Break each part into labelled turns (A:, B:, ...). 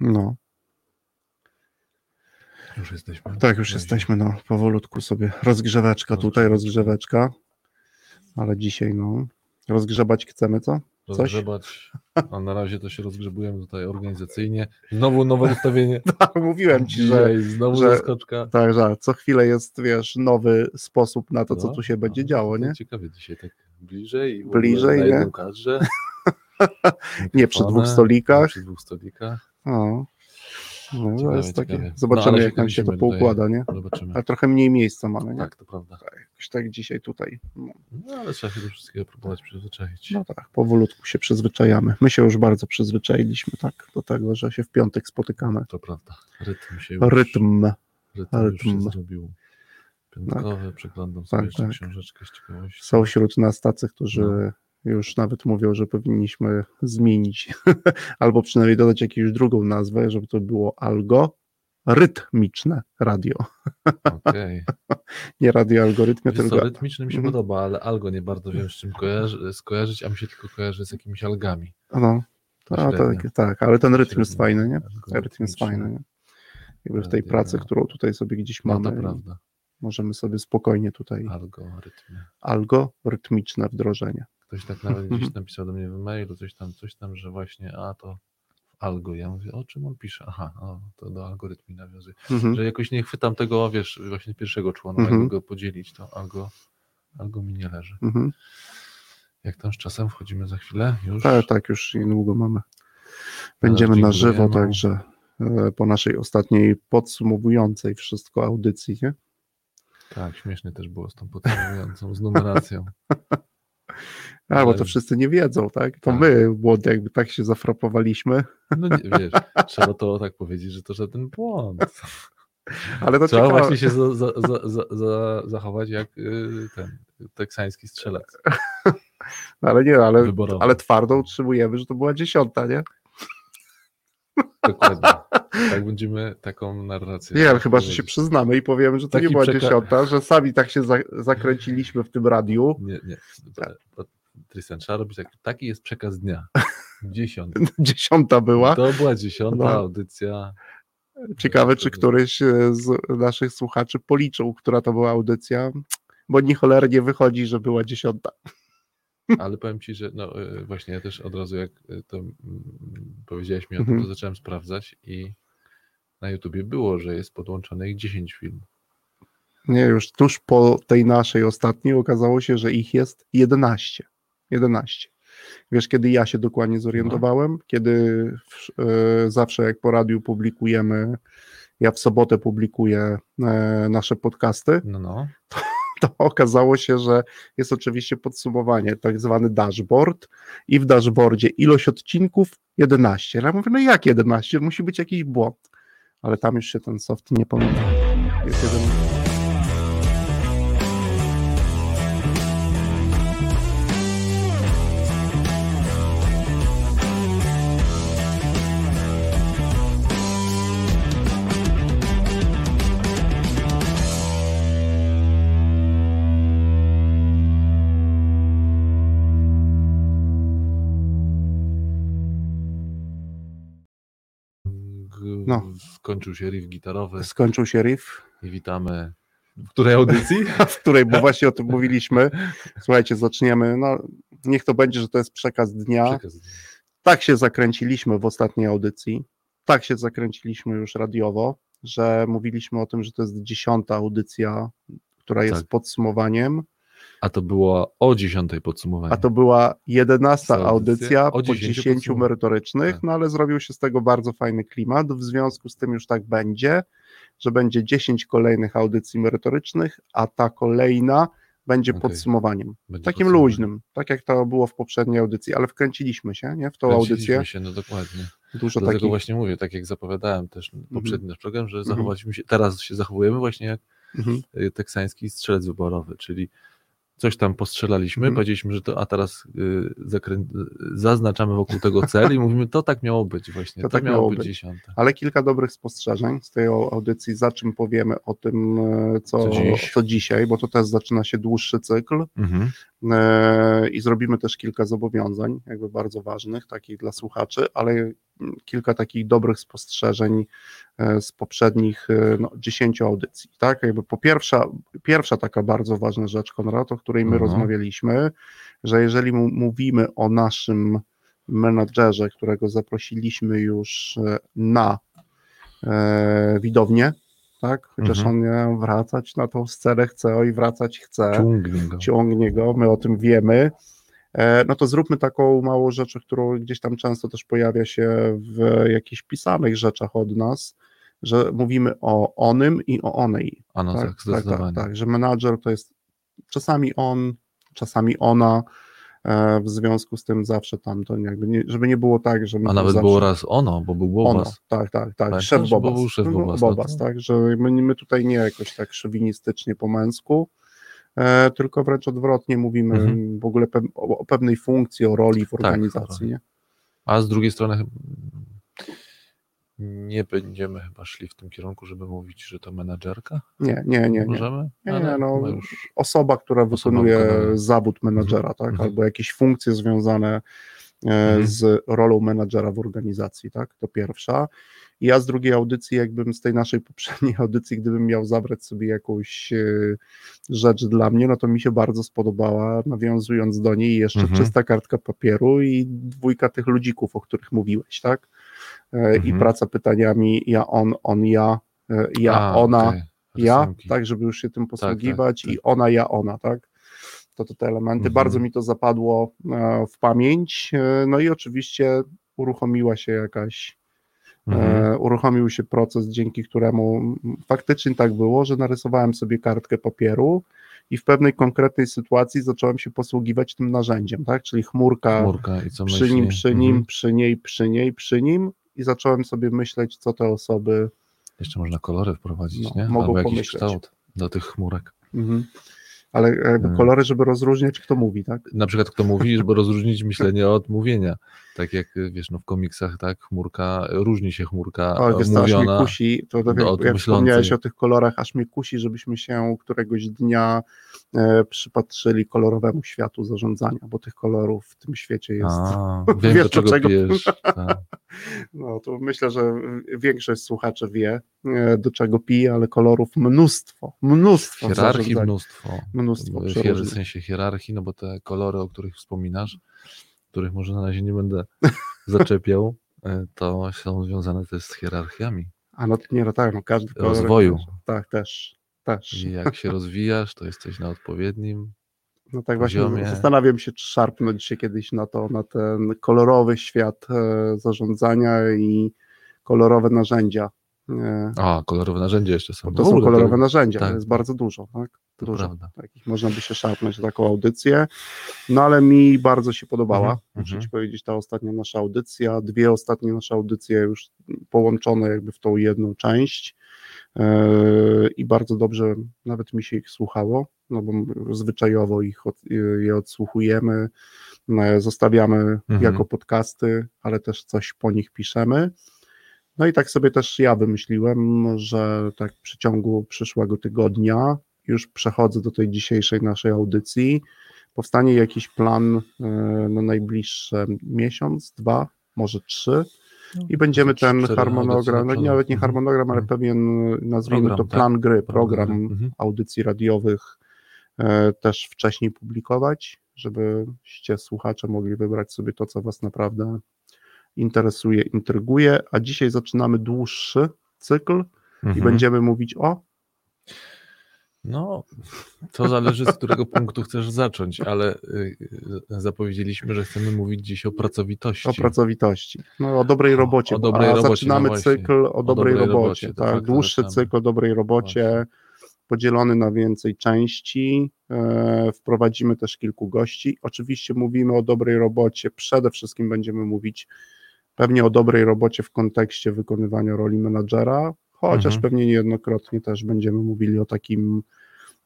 A: No,
B: Już jesteśmy.
A: tak już jesteśmy, no, powolutku sobie. Rozgrzeweczka tutaj, rozgrzeweczka. Ale dzisiaj, no, rozgrzebać chcemy, co? Coś?
B: Rozgrzebać, a na razie to się rozgrzebujemy tutaj organizacyjnie. Znowu nowe ustawienie.
A: Tak, mówiłem ci, że
B: Dzisiaj znowu
A: że-
B: zaskoczka.
A: tak, że co chwilę jest, wiesz, nowy sposób na to, co
B: No,
A: tu się będzie
B: no,
A: działo, nie?
B: Ciekawie dzisiaj tak bliżej.
A: Bliżej, nie?
B: kadrze.
A: Nie przy dwóch stolikach.
B: Nie przy dwóch stolikach.
A: No, to
B: Ciekawe,
A: jest takie,
B: ciekawe. No,
A: zobaczymy,
B: się
A: jak nam się to
B: tutaj.
A: poukłada, nie?
B: Zobaczymy.
A: Ale trochę mniej miejsca mamy, nie?
B: Tak, to prawda.
A: Jakoś tak dzisiaj tutaj. No,
B: No ale trzeba się do wszystkiego próbować przyzwyczaić.
A: no tak, powolutku się przyzwyczajamy. My się już bardzo przyzwyczailiśmy, tak, do tego, że się w piątek spotykamy.
B: To prawda. Rytm się już,
A: Rytm.
B: rytm już się
A: rytm.
B: zrobił. Piątkowy, przeglądam sobie
A: Tak, tak.
B: książeczkę z ciekawości.
A: Są wśród nas tacy, którzy
B: No.
A: Już nawet mówią, że powinniśmy zmienić, albo przynajmniej dodać jakąś drugą nazwę, żeby to było algorytmiczne radio.
B: Okej.
A: Nie radio algorytmie,
B: Wiesz co,
A: tylko
B: rytmiczny mi się
A: Mhm.
B: podoba, ale algo nie bardzo wiem z czym kojarzy, skojarzyć, a mi się tylko kojarzy z jakimiś algami.
A: no, a, tak, tak, ale ten rytm jest fajny, nie? Rytm jest fajny, nie? Jakby w tej pracy, którą tutaj sobie gdzieś
B: No
A: mamy,
B: prawda.
A: możemy sobie spokojnie tutaj
B: Algorytmy.
A: algorytmiczne wdrożenie.
B: Ktoś tak nawet gdzieś napisał do mnie w mailu, coś tam, coś tam, że właśnie, a to w algo. Ja mówię, o czym on pisze? Aha, o, to do algorytmi nawiązuje.
A: Mhm.
B: Że jakoś nie chwytam tego, wiesz, właśnie pierwszego członu,
A: Mhm.
B: jakby go podzielić, to algo, algo mi nie leży.
A: Mhm.
B: Jak tam z czasem wchodzimy za chwilę? Już?
A: Tak, tak, już niedługo mamy. Będziemy na żywo, także e, po naszej ostatniej podsumowującej wszystko audycji, nie?
B: Tak, śmiesznie też było z tą podsumowującą, z numeracją.
A: Albo to wszyscy nie wiedzą, tak? To
B: Tak.
A: my, młody, jakby tak się zafrapowaliśmy,
B: No nie, wiesz, trzeba to tak powiedzieć, że to żaden błąd.
A: ale to
B: Trzeba
A: ciekawe.
B: właśnie się za, za, za, za, za, zachować jak y, ten teksański strzelec
A: Ale nie, ale,
B: wyborowy.
A: ale twardo utrzymujemy, że to była dziesiąta, nie?
B: Dokładnie. Tak będziemy taką narrację.
A: Nie, ale
B: tak
A: chyba, że się przyznamy i powiemy, że to nie
B: Taki
A: była
B: przeka-
A: dziesiąta, że sami tak się za, zakręciliśmy w tym radiu.
B: Nie, nie. Tristan, trzeba robić tak. Taki jest przekaz dnia. Dziesiąty.
A: Dziesiąta była.
B: To była dziesiąta
A: No.
B: audycja.
A: Ciekawe, czy któryś e, z naszych słuchaczy policzył, która to była audycja, bo ni cholernie wychodzi, że była dziesiąta.
B: Ale powiem ci, że no y, właśnie ja też od razu jak y, to mm, powiedziałeś mi o
A: Mhm.
B: tym, to zacząłem sprawdzać i na YouTubie było, że jest podłączonych 10 filmów.
A: Nie, już tuż po tej naszej ostatniej okazało się, że ich jest 11. 11. Wiesz, kiedy ja się dokładnie zorientowałem? Kiedy w, e, zawsze jak po radiu publikujemy, ja w sobotę publikuję e, nasze podcasty,
B: No, no.
A: to to okazało się, że jest oczywiście podsumowanie, tak zwany dashboard i w dashboardzie ilość odcinków 11. No ja mówię, no jak 11? Musi być jakiś błąd. Ale tam już się ten soft nie pomylił. Jest 11.
B: Skończył się riff gitarowy
A: Skończył się riff,
B: i witamy. W której audycji?
A: w której, bo właśnie o tym mówiliśmy. Słuchajcie, zaczniemy. No, niech to będzie, że to jest przekaz dnia.
B: Przekaz.
A: Tak się zakręciliśmy w ostatniej audycji. Tak się zakręciliśmy już radiowo, że mówiliśmy o tym, że to jest dziesiąta audycja, która jest
B: Tak.
A: podsumowaniem,
B: A to było o 10 podsumowanie.
A: a to była jedenasta
B: Co, audycja?
A: audycja
B: O
A: po
B: 10
A: 10
B: podsumowaniach.
A: merytorycznych,
B: Tak.
A: no ale zrobił się z tego bardzo fajny klimat. W związku z tym już tak będzie, że będzie 10 kolejnych audycji merytorycznych, a ta kolejna będzie
B: Okej.
A: podsumowaniem.
B: Będzie
A: Takim
B: podsumowanie.
A: luźnym, tak jak to było w poprzedniej audycji, ale wkręciliśmy się nie, w tą
B: Kręciliśmy
A: audycję.
B: się, no dokładnie.
A: Dużo
B: Dlatego
A: takich.
B: właśnie mówię, tak jak zapowiadałem też poprzedni nasz program, że
A: Mhm.
B: zachowaliśmy się, teraz się zachowujemy właśnie jak
A: Mhm.
B: y, teksański strzelec wyborowy, czyli coś tam postrzelaliśmy,
A: Mhm.
B: powiedzieliśmy, że to, a teraz y, zakrę... zaznaczamy wokół tego cel i mówimy, to tak miało być właśnie,
A: To
B: to,
A: tak
B: miało,
A: miało
B: być dziesiąte.
A: Ale kilka dobrych spostrzeżeń z tej audycji, za czym powiemy o tym, e, co,
B: Co dziś.
A: co dzisiaj, bo to też zaczyna się dłuższy cykl.
B: Mhm.
A: e, i zrobimy też kilka zobowiązań, jakby bardzo ważnych, takich dla słuchaczy, ale kilka takich dobrych spostrzeżeń e, z poprzednich e, no, 10 audycji. Tak, jakby po pierwsza, pierwsza taka bardzo ważna rzecz, Konrad, o której my
B: Mhm.
A: rozmawialiśmy, że jeżeli mówimy o naszym menadżerze, którego zaprosiliśmy już e, na e, widownię, tak? Chociaż
B: Mhm.
A: on nie wracać na tą scenę chce, oj, wracać chce,
B: Ciągnie go.
A: ciągnie go, my o tym wiemy. E, No to zróbmy taką małą rzecz, którą gdzieś tam często też pojawia się w jakichś pisanych rzeczach od nas, że mówimy o onym i o onej.
B: A no tak,
A: tak, tak,
B: zdecydowanie.
A: tak, że menadżer to jest czasami on, czasami ona, e, w związku z tym zawsze tam to jakby nie, żeby nie było tak, że
B: A nawet
A: zawsze...
B: było raz ono, bo był
A: Ono,
B: Bobas.
A: tak, tak, tak.
B: Pamiętasz,
A: Szef
B: bo
A: Bobas.
B: był szef
A: No,
B: Bobas, no
A: Bobas
B: to-
A: tak, że my, my tutaj nie jakoś tak szowinistycznie po męsku, tylko wręcz odwrotnie mówimy
B: Mhm.
A: w ogóle pe o, o pewnej funkcji, o roli w
B: Tak,
A: organizacji.
B: roli.
A: nie?
B: A z drugiej strony chyba nie będziemy chyba szli w tym kierunku, żeby mówić, że to menadżerka.
A: Nie, nie, nie, nie.
B: Możemy?
A: Nie,
B: Ale
A: no,
B: już
A: Osoba, która wykonuje zawód menadżera, tak?
B: Mhm.
A: albo jakieś funkcje związane e,
B: Mhm.
A: z rolą menadżera w organizacji, tak? To pierwsza. I ja z drugiej audycji, jakbym z tej naszej poprzedniej audycji, gdybym miał zabrać sobie jakąś e, rzecz dla mnie, no to mi się bardzo spodobała, nawiązując do niej jeszcze
B: Mhm.
A: czysta kartka papieru i dwójka tych ludzików, o których mówiłeś, tak? E, I
B: Mhm.
A: praca pytaniami ja, on, on, ja, e, ja,
B: A,
A: ona,
B: okej,
A: ja, tak, żeby już się tym posługiwać
B: tak.
A: i ona, ja, ona, tak? To, to te elementy.
B: Mhm.
A: Bardzo mi to zapadło e, w pamięć. E, No i oczywiście uruchomiła się jakaś,
B: Mhm.
A: e, uruchomił się proces, dzięki któremu faktycznie tak było, że narysowałem sobie kartkę papieru i w pewnej konkretnej sytuacji zacząłem się posługiwać tym narzędziem, tak? Czyli chmurka,
B: Chmurka
A: przy
B: myśli?
A: nim, przy nim,
B: Mhm.
A: przy niej, przy niej, przy nim i zacząłem sobie myśleć, co te osoby
B: Jeszcze można kolory wprowadzić,
A: No,
B: nie?
A: mogą
B: Albo jakiś
A: pomyśleć.
B: kształt do tych chmurek.
A: Mhm. Ale jakby
B: Mhm.
A: kolory, żeby rozróżniać, kto mówi, tak?
B: Na przykład kto mówi, żeby rozróżnić myślenie od mówienia. Tak jak wiesz, no w komiksach, tak, chmurka, różni się chmurka
A: O, wiesz co, aż mnie
B: mówiona.
A: kusi, to, to
B: do
A: jak, jak wspomniałeś o tych kolorach, aż mnie kusi, żebyśmy się któregoś dnia e, przypatrzyli kolorowemu światu zarządzania, bo tych kolorów w tym świecie jest.
B: A, wiem
A: Wiesz,
B: do czego,
A: czego-.
B: Tak.
A: No to myślę, że większość słuchaczy wie, e, do czego pije, ale kolorów mnóstwo, mnóstwo.
B: Hierarchii mnóstwo.
A: Mnóstwo
B: w sensie hierarchii, no bo te kolory, o których wspominasz, których może na razie nie będę zaczepiał, e, to są związane też z hierarchiami.
A: A no nie, no tak, no każdy kolor.
B: Rozwoju.
A: Tak, też. Też.
B: I jak się rozwijasz, to jesteś na odpowiednim.
A: No tak właśnie
B: poziomie.
A: zastanawiam się, czy szarpnąć się kiedyś na to, na ten kolorowy świat e, zarządzania i kolorowe narzędzia. E,
B: A, kolorowe narzędzia jeszcze są.
A: bo to
B: W
A: są kolorowe narzędzia,
B: tak.
A: jest bardzo dużo, tak? Dużo takich można by się szarpnąć na taką audycję. No ale mi bardzo się podobała,
B: Mhm,
A: muszę
B: mhm.
A: ci powiedzieć, ta ostatnia nasza audycja, dwie ostatnie nasze audycje już połączone jakby w tą jedną część e, i bardzo dobrze nawet mi się ich słuchało, no bo zwyczajowo ich od, je odsłuchujemy, e, zostawiamy
B: Mhm.
A: jako podcasty, ale też coś po nich piszemy. No i tak sobie też ja wymyśliłem, że tak w przeciągu przyszłego tygodnia już przechodzę do tej dzisiejszej naszej audycji. Powstanie jakiś plan e, na najbliższy miesiąc, dwa, może trzy. I będziemy ten harmonogram, nie, nawet nie
B: przodu.
A: harmonogram, ale
B: Mhm.
A: pewien, nazwijmy
B: Program,
A: to plan gry, program
B: Mhm.
A: audycji radiowych e, też wcześniej publikować, żebyście słuchacze mogli wybrać sobie to, co Was naprawdę interesuje, intryguje. A dzisiaj zaczynamy dłuższy cykl i
B: Mhm.
A: będziemy mówić o.
B: No, to zależy z którego punktu chcesz zacząć, ale y, y, zapowiedzieliśmy, że chcemy mówić dziś o pracowitości.
A: O pracowitości, no, o dobrej
B: O-
A: robocie.
B: o dobrej
A: a
B: robocie,
A: zaczynamy
B: no
A: cykl o dobrej,
B: dobrej
A: robocie.
B: robocie,
A: tak,
B: facto
A: dłuższy cykl o dobrej robocie,
B: Właśnie.
A: podzielony na więcej części. E, wprowadzimy też kilku gości. Oczywiście mówimy o dobrej robocie. Przede wszystkim będziemy mówić pewnie o dobrej robocie w kontekście wykonywania roli menadżera, chociaż
B: Mhm.
A: pewnie niejednokrotnie też będziemy mówili o takim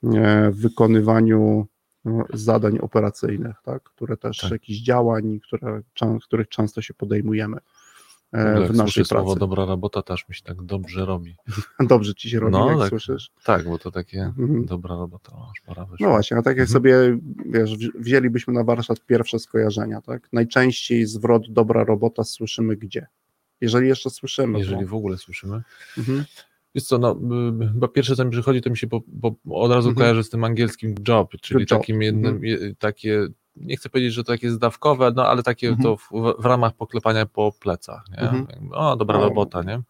A: e, wykonywaniu no, zadań operacyjnych, tak? które też
B: Tak.
A: jakichś działań, które, których często się podejmujemy. e,
B: Jak
A: w naszej
B: słyszę
A: pracy.
B: słowo dobra robota, też mi się tak dobrze robi.
A: Dobrze ci się robi,
B: No,
A: jak
B: tak.
A: słyszysz.
B: Tak, bo to takie
A: Mhm.
B: dobra robota, aż pora wyszła.
A: No właśnie, a tak jak
B: Mhm.
A: sobie, wiesz, wzi- wzięlibyśmy na warsztat pierwsze skojarzenia, tak? Najczęściej zwrot dobra robota słyszymy gdzie? Jeżeli jeszcze słyszymy.
B: Jeżeli
A: to,
B: w ogóle słyszymy.
A: mhm.
B: Jest co, no, y, chyba pierwsze co mi przychodzi, to mi się po, po, od razu
A: Mhm.
B: kojarzy z tym angielskim job, czyli
A: job.
B: takim jednym,
A: Mhm.
B: takie, nie chcę powiedzieć, że to takie zdawkowe, no ale takie
A: Mhm.
B: to w, w ramach poklepania po plecach, nie?
A: Mhm.
B: O, dobra
A: O.
B: robota, nie?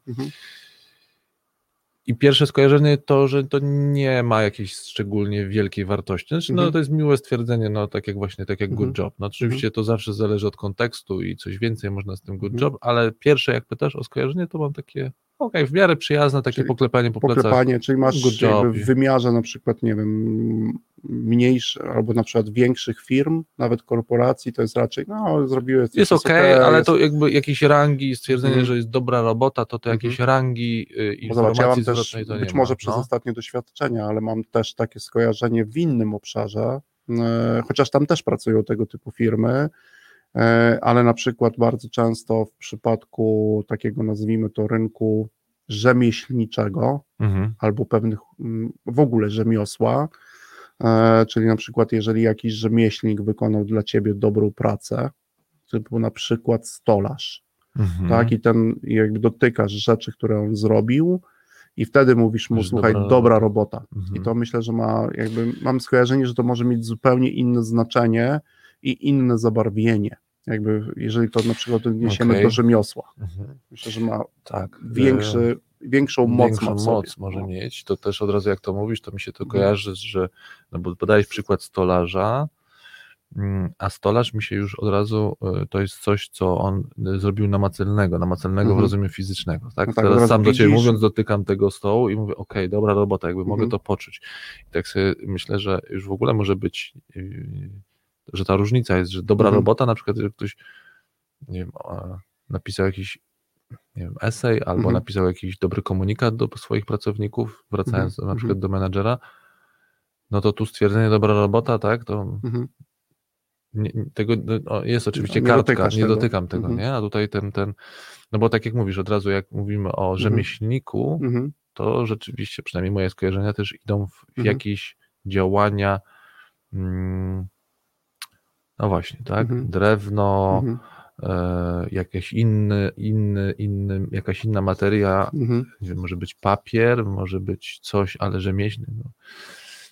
B: I pierwsze skojarzenie to, że to nie ma jakiejś szczególnie wielkiej wartości. Znaczy, no to jest miłe stwierdzenie, no tak jak właśnie, tak jak good job. No oczywiście to zawsze zależy od kontekstu i coś więcej można z tym good job, ale pierwsze jak pytasz o skojarzenie, to mam takie, okej, w miarę przyjazne, takie
A: Czyli
B: poklepanie po plecach.
A: Poklepanie, czyli masz w wymiarze na przykład, nie wiem, mniejszych albo na przykład większych firm, nawet korporacji, to jest raczej, no zrobiłeś coś,
B: Jest okej, ale
A: jest-
B: to jakby jakieś rangi, stwierdzenie,
A: Mhm.
B: że jest dobra robota, to to jakieś rangi y,
A: zobacz, ja
B: informacji
A: mam też,
B: to nie
A: być
B: ma.
A: może przez
B: no.
A: ostatnie doświadczenia, ale mam też takie skojarzenie w innym obszarze, e, chociaż tam też pracują tego typu firmy, ale na przykład bardzo często w przypadku takiego, nazwijmy to, rynku rzemieślniczego
B: Mhm.
A: albo pewnych mm, w ogóle rzemiosła, e, czyli na przykład jeżeli jakiś rzemieślnik wykonał dla ciebie dobrą pracę, typu na przykład stolarz,
B: Mhm.
A: tak, i ten jakby dotykasz rzeczy, które on zrobił i wtedy mówisz mu, słuchaj,
B: dobra
A: dobra,
B: robota.
A: robota.
B: Mhm.
A: I to myślę, że ma jakby, mam skojarzenie, że to może mieć zupełnie inne znaczenie i inne zabarwienie. Jakby, jeżeli to na przykład odniesiemy
B: Okej.
A: do rzemiosła.
B: Mhm.
A: Myślę, że ma
B: Tak.
A: większy, większą moc
B: większą
A: w
B: moc może
A: No.
B: mieć, to też od razu jak to mówisz, to mi się to
A: Mhm.
B: kojarzy, że, no bo podałeś przykład stolarza, mm, a stolarz mi się już od razu, y, to jest coś, co on y, zrobił namacalnego, namacalnego w
A: Mhm.
B: rozumieniu fizycznego, tak?
A: No tak,
B: Teraz sam do ciebie
A: widzisz-
B: mówiąc, dotykam tego stołu i mówię, okej, dobra robota, jakby mogę
A: Mhm.
B: to poczuć. I tak sobie myślę, że już w ogóle może być, y, że ta różnica jest, że dobra
A: Mhm.
B: robota, na przykład, że ktoś nie wiem, napisał jakiś nie wiem, esej albo
A: Mhm.
B: napisał jakiś dobry komunikat do swoich pracowników, wracając
A: Mhm,
B: na przykład
A: mhm.
B: do menadżera, no to tu stwierdzenie dobra robota, tak, to
A: Mhm.
B: nie, tego no, jest oczywiście
A: Nie
B: kartka, nie
A: tego.
B: dotykam tego,
A: Mhm.
B: nie? A tutaj ten, ten, no bo tak jak mówisz, od razu jak mówimy o rzemieślniku,
A: Mhm.
B: to rzeczywiście, przynajmniej moje skojarzenia też idą w, w
A: Mhm.
B: jakieś działania, mm, no właśnie, tak,
A: Mhm.
B: drewno,
A: Mhm.
B: e, jakiś inny, inny, inny, jakaś inna materia,
A: Mhm.
B: wiem, może być papier, może być coś, ale rzemieślne, no.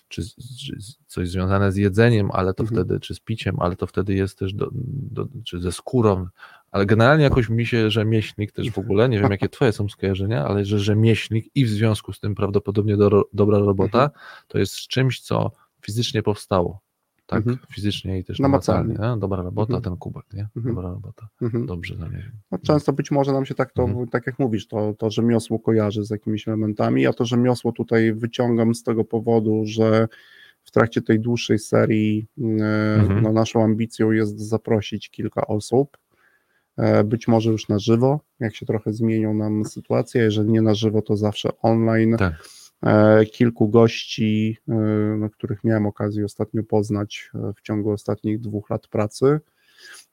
B: czy, czy coś związane z jedzeniem, ale to
A: Mhm.
B: wtedy, czy z piciem, ale to wtedy jest też, do, do, czy ze skórą, ale generalnie jakoś mi się rzemieślnik też w ogóle, nie wiem jakie twoje są skojarzenia, ale że rzemieślnik i w związku z tym prawdopodobnie do, dobra robota,
A: Mhm.
B: to jest czymś, co fizycznie powstało, tak,
A: Mhm.
B: fizycznie i też
A: Namacalnie.
B: namacalnie, nie? dobra robota,
A: Mhm.
B: ten kubek, nie,
A: Mhm.
B: dobra robota,
A: Mhm.
B: dobrze zamierzam.
A: No, często być może nam się tak to,
B: Mhm.
A: tak jak mówisz, to, to rzemiosło kojarzy z jakimiś elementami. Ja to rzemiosło tutaj wyciągam z tego powodu, że w trakcie tej dłuższej serii e, no, naszą ambicją jest zaprosić kilka osób. e, Być może już na żywo, jak się trochę zmienią nam sytuacje. Jeżeli nie na żywo, to zawsze online.
B: Tak.
A: E, Kilku gości, e, których miałem okazję ostatnio poznać e, w ciągu ostatnich dwóch lat pracy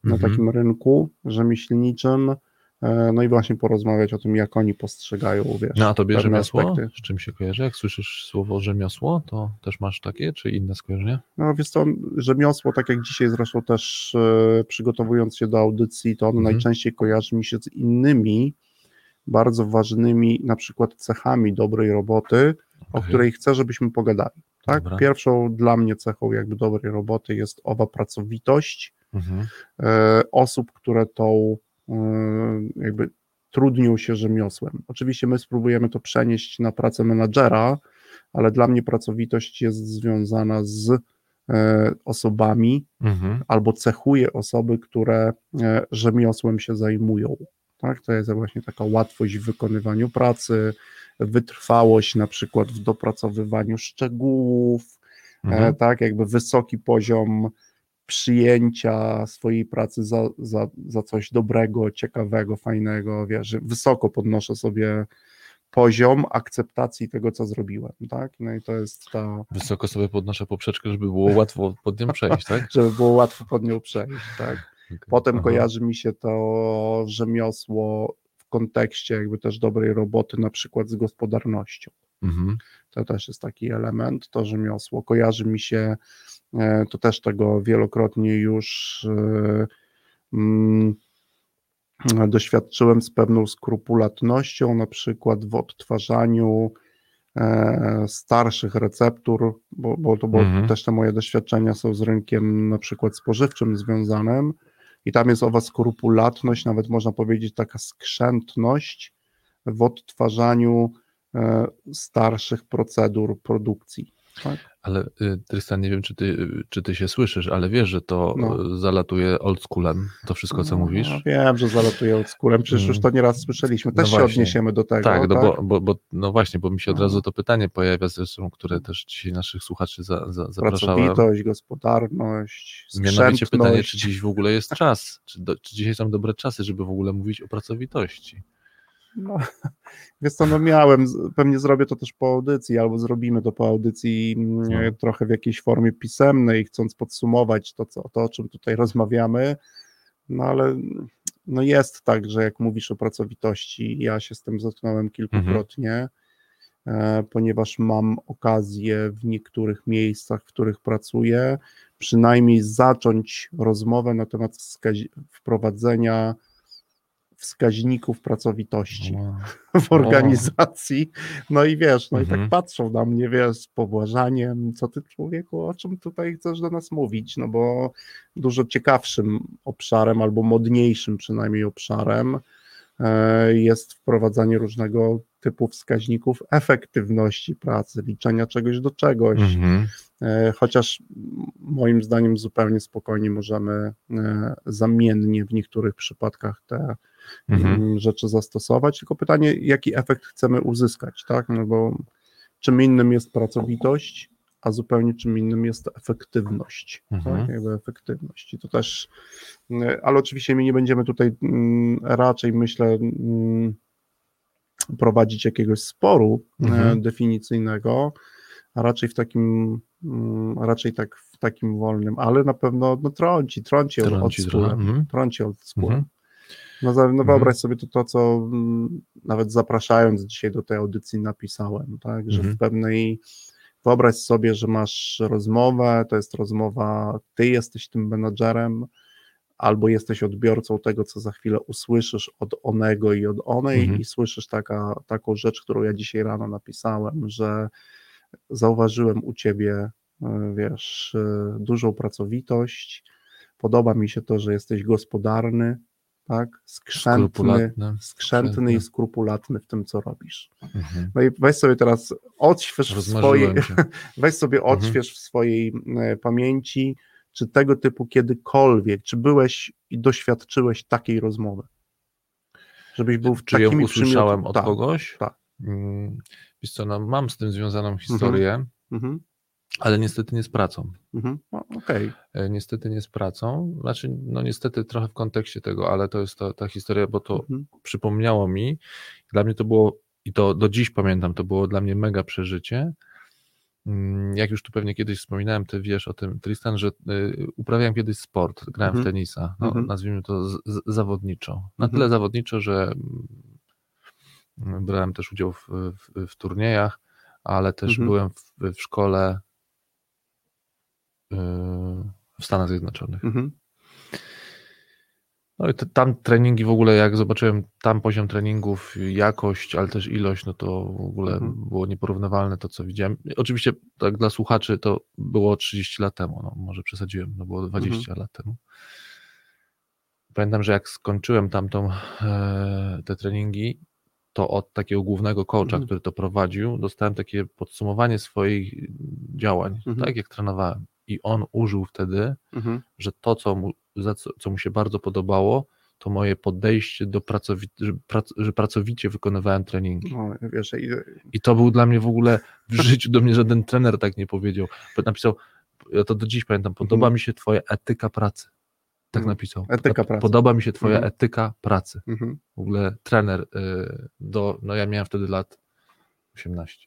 A: na
B: Mhm.
A: takim rynku rzemieślniczym. No i właśnie porozmawiać o tym, jak oni postrzegają, wiesz,
B: No a tobie rzemiosło?
A: aspekty.
B: Z czym się kojarzy? Jak słyszysz słowo rzemiosło, to też masz takie, czy inne skojarzenia?
A: No wiesz co, rzemiosło, tak jak dzisiaj zresztą też przygotowując się do audycji, to ono
B: Mhm.
A: najczęściej kojarzy mi się z innymi bardzo ważnymi na przykład cechami dobrej roboty, o
B: Okej.
A: której chcę, żebyśmy pogadali. Tak?
B: Dobra.
A: Pierwszą dla mnie cechą jakby dobrej roboty jest owa pracowitość,
B: Mhm.
A: e, osób, które tą e, jakby trudnią się rzemiosłem. Oczywiście my spróbujemy to przenieść na pracę menadżera, ale dla mnie pracowitość jest związana z e, osobami
B: Mhm.
A: albo cechuje osoby, które rzemiosłem się zajmują. Tak? To jest właśnie taka łatwość w wykonywaniu pracy, wytrwałość na przykład w dopracowywaniu szczegółów, e,
B: Mhm.
A: tak, jakby wysoki poziom przyjęcia swojej pracy za, za, za coś dobrego, ciekawego, fajnego, wiesz, wysoko podnoszę sobie poziom akceptacji tego, co zrobiłem, tak, no i to jest ta,
B: Wysoko sobie podnoszę poprzeczkę, żeby było łatwo pod nią przejść, tak?
A: żeby było łatwo pod nią przejść, tak. Potem
B: Aha.
A: kojarzy mi się to rzemiosło kontekście jakby też dobrej roboty, na przykład z gospodarnością.
B: Mhm.
A: To też jest taki element. To rzemiosło kojarzy mi się, e, to też tego wielokrotnie już e, mm, doświadczyłem z pewną skrupulatnością, na przykład w odtwarzaniu e, starszych receptur, bo, bo to bo
B: Mhm.
A: też te moje doświadczenia są z rynkiem na przykład spożywczym związanym i tam jest owa skrupulatność, nawet można powiedzieć taka skrzętność w odtwarzaniu e, starszych procedur produkcji. Tak?
B: Ale y, Tristan, nie wiem, czy ty, czy ty się słyszysz, ale wiesz, że to
A: No.
B: y, zalatuje oldschoolem, to wszystko, co
A: No,
B: mówisz?
A: No, wiem, że zalatuje skórem, przecież już to nieraz słyszeliśmy. Też
B: No
A: się odniesiemy do tego.
B: Tak, no
A: tak?
B: Bo, bo, bo, no właśnie, bo mi się od
A: No.
B: razu to pytanie pojawia, zresztą, które też dzisiaj naszych słuchaczy za, za, zapraszałem.
A: Pracowitość, gospodarność,
B: Mianowicie pytanie, czy dziś w ogóle jest czas? Czy, do, czy dzisiaj są dobre czasy, żeby w ogóle mówić o pracowitości?
A: No, wiesz co, no miałem, pewnie zrobię to też po audycji, albo zrobimy to po audycji mm,
B: No.
A: trochę w jakiejś formie pisemnej, chcąc podsumować to, co, to, o czym tutaj rozmawiamy, no ale no jest tak, że jak mówisz o pracowitości, ja się z tym zetknąłem kilkukrotnie, e, ponieważ mam okazję w niektórych miejscach, w których pracuję, przynajmniej zacząć rozmowę na temat wprowadzenia wskaźników pracowitości
B: Wow.
A: w organizacji. No i wiesz, no i
B: Mhm.
A: tak patrzą na mnie, wiesz, z pobłażaniem, co ty człowieku, o czym tutaj chcesz do nas mówić, no bo dużo ciekawszym obszarem, albo modniejszym przynajmniej obszarem jest wprowadzanie różnego typu wskaźników efektywności pracy, liczenia czegoś do czegoś,
B: Mhm.
A: E, chociaż moim zdaniem zupełnie spokojnie możemy e, zamiennie w niektórych przypadkach te
B: Mhm.
A: mm, rzeczy zastosować, tylko pytanie, jaki efekt chcemy uzyskać, tak? No bo czym innym jest pracowitość, a zupełnie czym innym jest efektywność,
B: Mhm.
A: tak? Jakby efektywność. I to też, mm, ale oczywiście my nie będziemy tutaj mm, raczej, myślę, mm, prowadzić jakiegoś sporu e,
B: Mhm.
A: definicyjnego, a raczej w takim, mm, raczej tak w takim wolnym, ale na pewno no, trąci, trąci,
B: Trąci
A: od skórem,
B: mhm.
A: trąci od skórem.
B: Mhm.
A: No, no
B: Mhm.
A: wyobraź sobie to, to co nawet zapraszając dzisiaj do tej audycji napisałem, tak, że
B: Mhm.
A: w pewnej, wyobraź sobie, że masz rozmowę, to jest rozmowa, ty jesteś tym menadżerem, albo jesteś odbiorcą tego, co za chwilę usłyszysz od onego i od onej
B: Mhm.
A: i słyszysz taka, taką rzecz, którą ja dzisiaj rano napisałem, że zauważyłem u ciebie, e, wiesz, e, dużą pracowitość, podoba mi się to, że jesteś gospodarny, tak, skrzętny, skrzętny i skrupulatny w tym, co robisz.
B: Mhm.
A: No i weź sobie teraz, odśwież w swojej, weź sobie
B: Mhm.
A: odśwież w swojej e, pamięci, czy tego typu kiedykolwiek, czy byłeś i doświadczyłeś takiej rozmowy? Żebyś był w
B: Czy ją usłyszałem
A: przymiotami-
B: od
A: tak.
B: kogoś?
A: tak.
B: Mm, Wiesz co, no, mam z tym związaną historię,
A: Mhm,
B: ale niestety nie z pracą.
A: mhm. No, Okej.
B: E, Niestety nie z pracą. Znaczy, no niestety trochę w kontekście tego, ale to jest ta, ta historia, bo to
A: Mhm.
B: przypomniało mi. Dla mnie to było, i to do dziś pamiętam, to było dla mnie mega przeżycie. Mm, Jak już tu pewnie kiedyś wspominałem, ty wiesz o tym, Tristan, że y, uprawiałem kiedyś sport, grałem
A: Mhm.
B: w tenisa, no,
A: Mhm.
B: nazwijmy to z, z, zawodniczo. Na
A: Mhm.
B: tyle zawodniczo, że mm, brałem też udział w, w, w turniejach, ale też
A: Mhm.
B: byłem w, w szkole w Stanach Zjednoczonych.
A: Mhm.
B: No i te, tam treningi w ogóle, jak zobaczyłem tam poziom treningów, jakość, ale też ilość, no to w ogóle
A: Mhm.
B: było nieporównywalne to, co widziałem. Oczywiście tak dla słuchaczy to było 30 lat temu, no może przesadziłem, no było 20 lat temu. Pamiętam, że jak skończyłem tamtą e, te treningi, to od takiego głównego coacha,
A: Mhm.
B: który to prowadził, dostałem takie podsumowanie swoich działań,
A: Mhm.
B: tak jak trenowałem. I on użył wtedy
A: Mhm.
B: że to, co mu, za co, co mu się bardzo podobało, to moje podejście do pracowicie, że, prac, że pracowicie wykonywałem treningi.
A: No, wiesz, i-
B: I to był dla mnie w ogóle, w życiu do mnie żaden trener tak nie powiedział. Bo Napisał, ja to do dziś pamiętam, podoba
A: Mhm.
B: mi się twoja etyka pracy. Tak
A: Mhm.
B: napisał.
A: Etyka pracy.
B: Podoba mi się twoja
A: Mhm.
B: etyka pracy.
A: mhm.
B: W ogóle trener y, do, no ja miałem wtedy lat 18.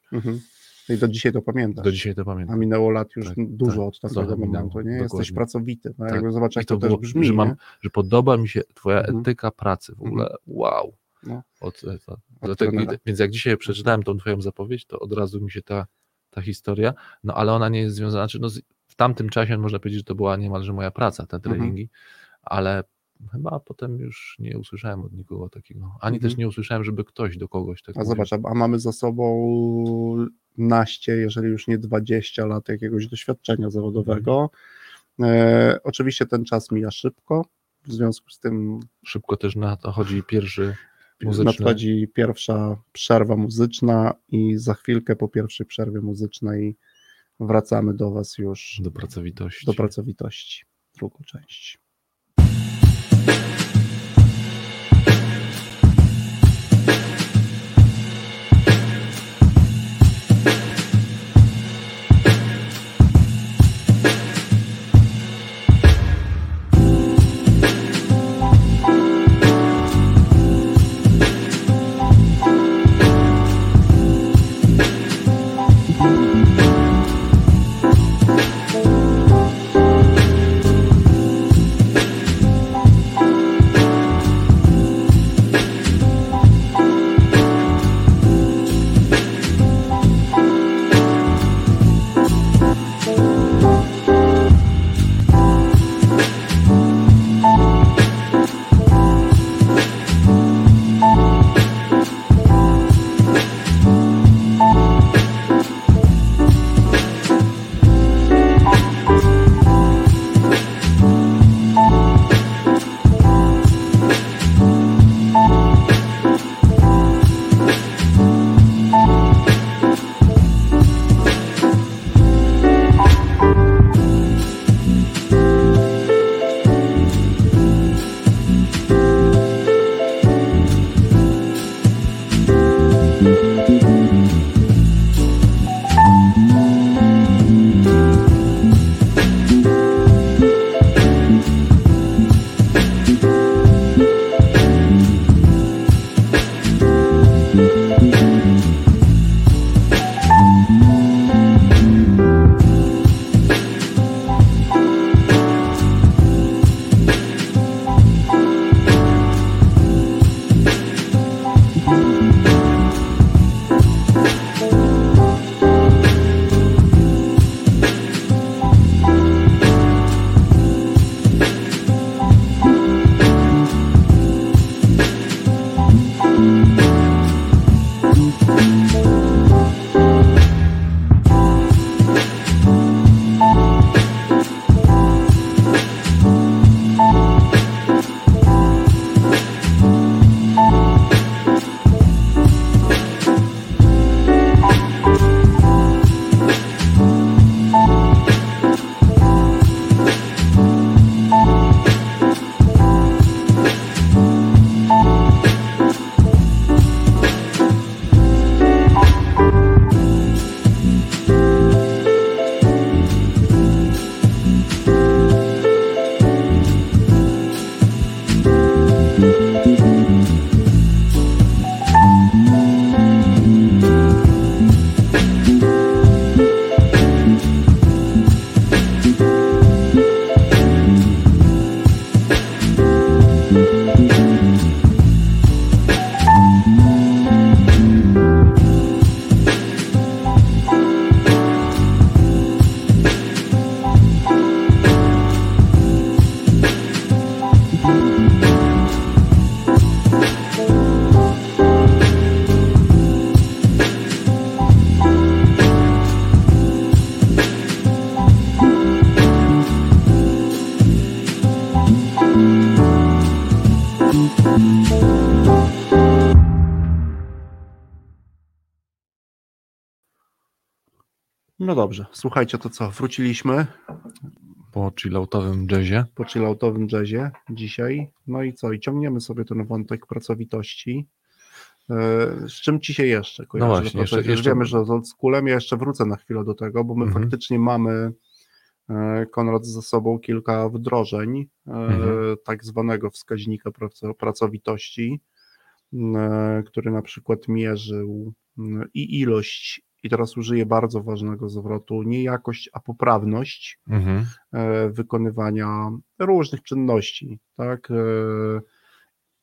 A: Mhm. I do dzisiaj to pamiętasz.
B: Do dzisiaj to
A: A
B: pamiętam.
A: minęło lat już
B: Tak,
A: dużo
B: tak,
A: od
B: minęło,
A: momentu, nie? Jesteś
B: dokładnie.
A: pracowity. No,
B: Tak.
A: jakby zobacz, jak
B: I
A: to,
B: to
A: też
B: było,
A: brzmi,
B: że, mam, że podoba mi się twoja
A: Mhm.
B: etyka pracy. W ogóle wow.
A: No.
B: Od, e,
A: Od
B: dlatego,
A: trenera.
B: więc jak dzisiaj przeczytałem tą twoją zapowiedź, to od razu mi się ta, ta historia, no ale ona nie jest związana, znaczy no, w tamtym czasie można powiedzieć, że to była niemalże moja praca, te
A: Mhm.
B: treningi, ale chyba potem już nie usłyszałem od nikogo takiego, ani
A: Mhm.
B: też nie usłyszałem, żeby ktoś do kogoś tak
A: A
B: mówił.
A: zobacz, a a mamy za sobą naście, jeżeli już nie 20 lat jakiegoś doświadczenia zawodowego. E, oczywiście ten czas mija szybko, w związku z tym
B: Szybko też nadchodzi pierwszy muzyczny.
A: nadchodzi pierwsza przerwa muzyczna i za chwilkę po pierwszej przerwie muzycznej wracamy do Was już
B: do pracowitości.
A: do pracowitości, drugą część. No dobrze, słuchajcie, to co, wróciliśmy
B: Po chilloutowym jazzie.
A: po chilloutowym jazzie dzisiaj, no i co, i ciągniemy sobie ten wątek pracowitości. E, Z czym ci się jeszcze kojarzy?
B: No właśnie, jeszcze- jeszcze-
A: Wiemy, że z oldschoolem ja jeszcze wrócę na chwilę do tego, bo my
B: Mhm.
A: faktycznie mamy e, Konrad ze sobą kilka wdrożeń e,
B: Mhm.
A: tak zwanego wskaźnika praco- pracowitości, który na przykład mierzył i ilość, i teraz użyję bardzo ważnego zwrotu, nie jakość, a poprawność
B: Mhm.
A: e, wykonywania różnych czynności, tak? E,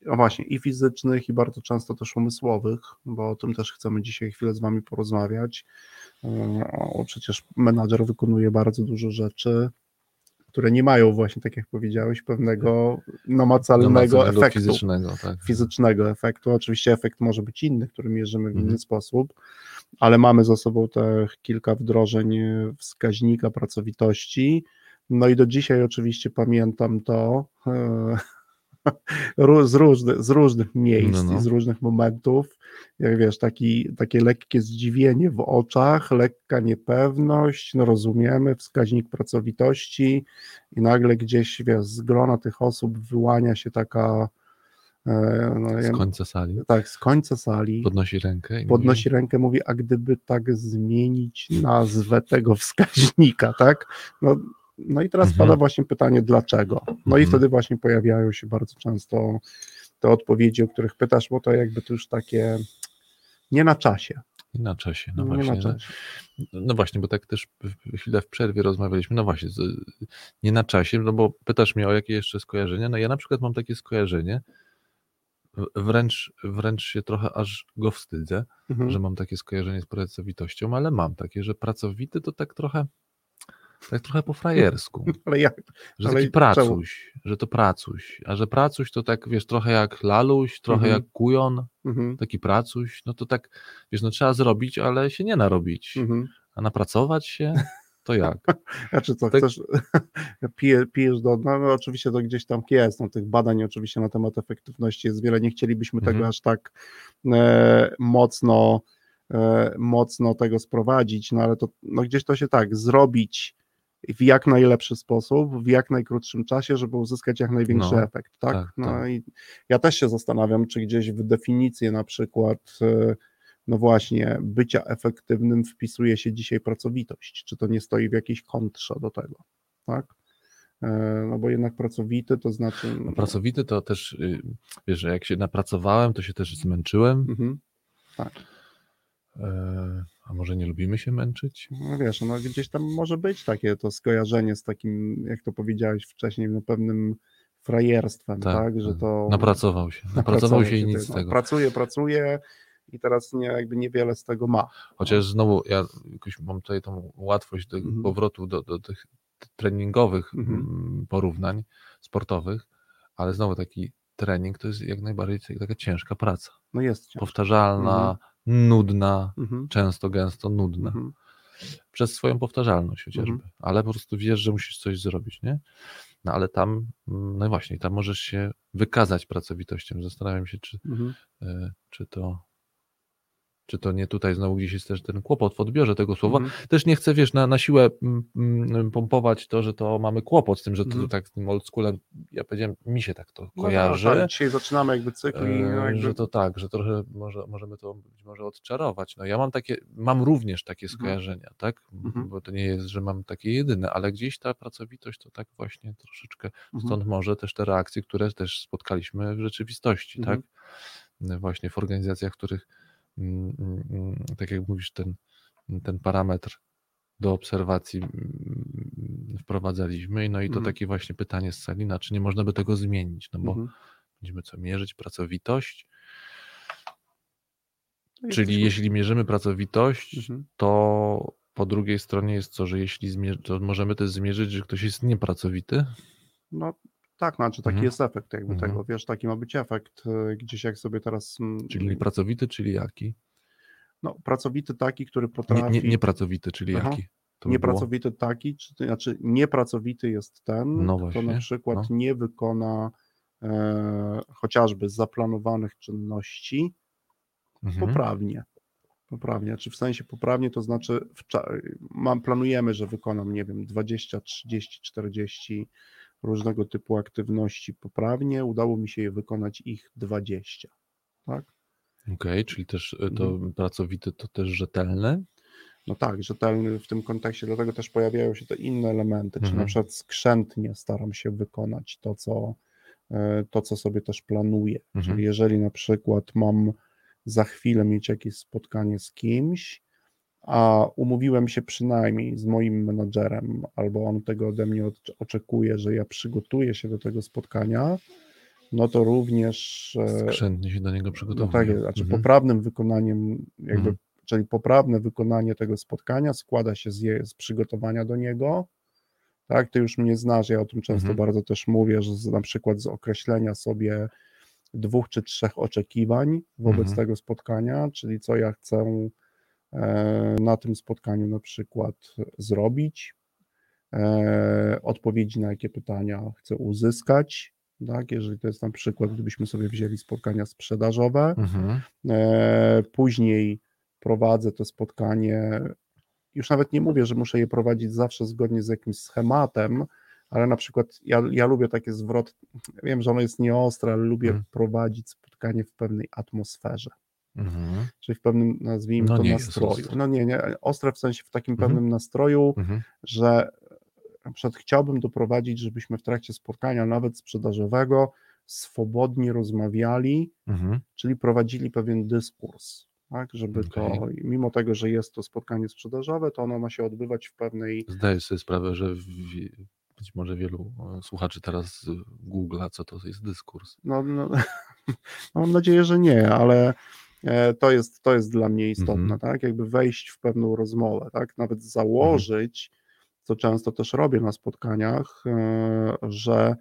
A: no właśnie, i fizycznych, i bardzo często też umysłowych, bo o tym też chcemy dzisiaj chwilę z Wami porozmawiać. O, przecież menadżer wykonuje bardzo dużo rzeczy, które nie mają właśnie, tak jak powiedziałeś, pewnego namacalnego, namacalnego efektu.
B: Fizycznego, tak.
A: fizycznego efektu. Oczywiście efekt może być inny, który mierzymy w inny mhm. sposób, ale mamy za sobą te kilka wdrożeń wskaźnika pracowitości. No i do dzisiaj oczywiście pamiętam to, e, z, różny, z różnych miejsc no, no. i z różnych momentów. Jak wiesz, taki, takie lekkie zdziwienie w oczach, lekka niepewność, no rozumiemy, wskaźnik pracowitości i nagle gdzieś wiesz, z grona tych osób wyłania się taka
B: e, no, z końca sali.
A: Tak, z końca sali.
B: Podnosi rękę.
A: podnosi mówi... rękę, mówi, a gdyby tak zmienić nazwę tego wskaźnika, tak? No, no i teraz mhm. pada właśnie pytanie, dlaczego? No mhm. i wtedy właśnie pojawiają się bardzo często te odpowiedzi, o których pytasz, bo to jakby to już takie nie na czasie.
B: Nie na czasie, no właśnie. Na czasie. No właśnie, bo tak też chwilę w przerwie rozmawialiśmy, no właśnie, nie na czasie, no bo pytasz mnie o jakie jeszcze skojarzenia, no ja na przykład mam takie skojarzenie, wręcz, wręcz się trochę aż go wstydzę, mhm. że mam takie skojarzenie z pracowitością, ale mam takie, że pracowity to tak trochę tak trochę po frajersku.
A: Ale jak?
B: Że ale taki pracuś, czemu? że to pracuś. A że pracuś to tak, wiesz, trochę jak laluś, trochę mhm. jak kujon, mhm. taki pracuś, no to tak, wiesz, no trzeba zrobić, ale się nie narobić. Mhm. A napracować się, to jak?
A: Znaczy co, tak... chcesz, pije, pijesz do dna, no oczywiście to gdzieś tam jest, no tych badań oczywiście na temat efektywności jest wiele, nie chcielibyśmy tego mhm. aż tak e, mocno e, mocno tego sprowadzić, no ale to no gdzieś to się tak, zrobić w jak najlepszy sposób, w jak najkrótszym czasie, żeby uzyskać jak największy no, efekt, tak? tak no tak. i ja też się zastanawiam, czy gdzieś w definicję na przykład e, no właśnie, bycia efektywnym wpisuje się dzisiaj pracowitość, czy to nie stoi w jakiejś kontrze do tego, tak? E, no bo jednak pracowity to znaczy...
B: No pracowity to też, y, wiesz, że jak się napracowałem, to się też zmęczyłem. Mhm, tak. E, a może nie lubimy się męczyć?
A: No wiesz, no gdzieś tam może być takie to skojarzenie z takim, jak to powiedziałeś wcześniej, no pewnym frajerstwem, tak, tak? że tak. to...
B: Napracował się, napracował się i nic z tego.
A: Pracuje, pracuje i teraz nie, jakby niewiele z tego ma.
B: Chociaż znowu ja jakoś mam tutaj tą łatwość do mhm. powrotu do, do tych treningowych mhm. Mm, porównań sportowych, ale znowu taki trening to jest jak najbardziej taka ciężka praca.
A: No jest.
B: Powtarzalna, mhm nudna, mhm. często, gęsto nudna. Mhm. Przez swoją powtarzalność chociażby, mhm. ale po prostu wiesz, że musisz coś zrobić, nie? No ale tam, mm, no właśnie, tam możesz się wykazać pracowitością. Zastanawiam się, czy, y, czy to czy to nie tutaj znowu gdzieś jest też ten kłopot w odbiorze tego słowa. Mm. Też nie chcę, wiesz, na, na siłę mm, mm, pompować to, że to mamy kłopot z tym, że to, mm. tak z tym oldschoolem, ja powiedziałem, mi się tak to no, kojarzy. No, tak,
A: dzisiaj zaczynamy jakby cykl no,
B: jakby... Że to tak, że trochę może, możemy to być może odczarować. No ja mam takie, mam również takie mhm. skojarzenia, mm. tak? Mm-hmm. Bo to nie jest, że mam takie jedyne, ale gdzieś ta pracowitość to tak właśnie troszeczkę, mm-hmm. stąd może też te reakcje, które też spotkaliśmy w rzeczywistości, tak? Mhm. Właśnie w organizacjach, w których tak jak mówisz, ten, ten parametr do obserwacji wprowadzaliśmy. No i to mhm. takie właśnie pytanie z Salina, czy nie można by tego zmienić? No bo mhm. będziemy co mierzyć? Pracowitość. No Czyli jeśli mierzymy pracowitość, mhm. to po drugiej stronie jest to, że jeśli zmierzy, to możemy też zmierzyć, że ktoś jest niepracowity?
A: No tak, znaczy taki mhm. jest efekt jakby mhm. tego, wiesz, taki ma być efekt e, gdzieś jak sobie teraz...
B: Mm, czyli pracowity, czyli jaki?
A: No, pracowity taki, który potrafi...
B: Nie, nie, niepracowity, czyli Aha. jaki?
A: To niepracowity by taki, czy, znaczy niepracowity jest ten, no kto na przykład no. nie wykona e, chociażby zaplanowanych czynności mhm. poprawnie. Poprawnie, czy w sensie poprawnie, to znaczy w, mam, planujemy, że wykonam, nie wiem, 20, 30, 40 różnego typu aktywności poprawnie. Udało mi się je wykonać ich 20. Tak?
B: Okej, okay, czyli też e, to mhm. pracowity to też rzetelne?
A: No tak, rzetelny w tym kontekście, dlatego też pojawiają się te inne elementy, mhm. czy na mhm. przykład skrzętnie staram się wykonać to, co, e, to, co sobie też planuję. Mhm. Czyli jeżeli na przykład mam za chwilę mieć jakieś spotkanie z kimś, a umówiłem się przynajmniej z moim menadżerem, albo on tego ode mnie oczekuje, że ja przygotuję się do tego spotkania, no to również e,
B: Skrzętnie się do niego
A: no
B: przygotowuje.
A: tak, znaczy
B: Mhm.
A: poprawnym wykonaniem, jakby,
B: Mhm.
A: czyli poprawne wykonanie tego spotkania składa się z, je, z przygotowania do niego. Tak, ty już mnie znasz, ja o tym często
B: Mhm.
A: bardzo też mówię, że z, na przykład z określenia sobie dwóch czy trzech oczekiwań wobec
B: Mhm.
A: tego spotkania, czyli co ja chcę na tym spotkaniu na przykład zrobić, e, odpowiedzi na jakie pytania chcę uzyskać, tak, jeżeli to jest na przykład, gdybyśmy sobie wzięli spotkania sprzedażowe,
B: Mhm.
A: E, Później prowadzę to spotkanie. Już nawet nie mówię, że muszę je prowadzić zawsze zgodnie z jakimś schematem, ale na przykład ja, ja lubię takie zwrot. Wiem, że ono jest nieostre, ale lubię
B: Mhm.
A: prowadzić spotkanie w pewnej atmosferze,
B: Mhm.
A: czyli w pewnym, nazwijmy
B: No
A: to, nastroju. No nie, nie, ostre w sensie w takim
B: Mhm.
A: pewnym nastroju,
B: Mhm.
A: że na przykład chciałbym doprowadzić, żebyśmy w trakcie spotkania, nawet sprzedażowego, swobodnie rozmawiali,
B: Mhm.
A: czyli prowadzili pewien dyskurs, tak, żeby to,
B: Okej.
A: mimo tego, że jest to spotkanie sprzedażowe, to ono ma się odbywać w pewnej,
B: Zdaję sobie sprawę, że w, być może wielu e, słuchaczy teraz googla, co to jest dyskurs.
A: no, no mam nadzieję, że nie, ale e, to jest, to jest dla mnie istotne,
B: Mhm.
A: tak, jakby wejść w pewną rozmowę, tak, nawet założyć, co często też robię na spotkaniach, e, że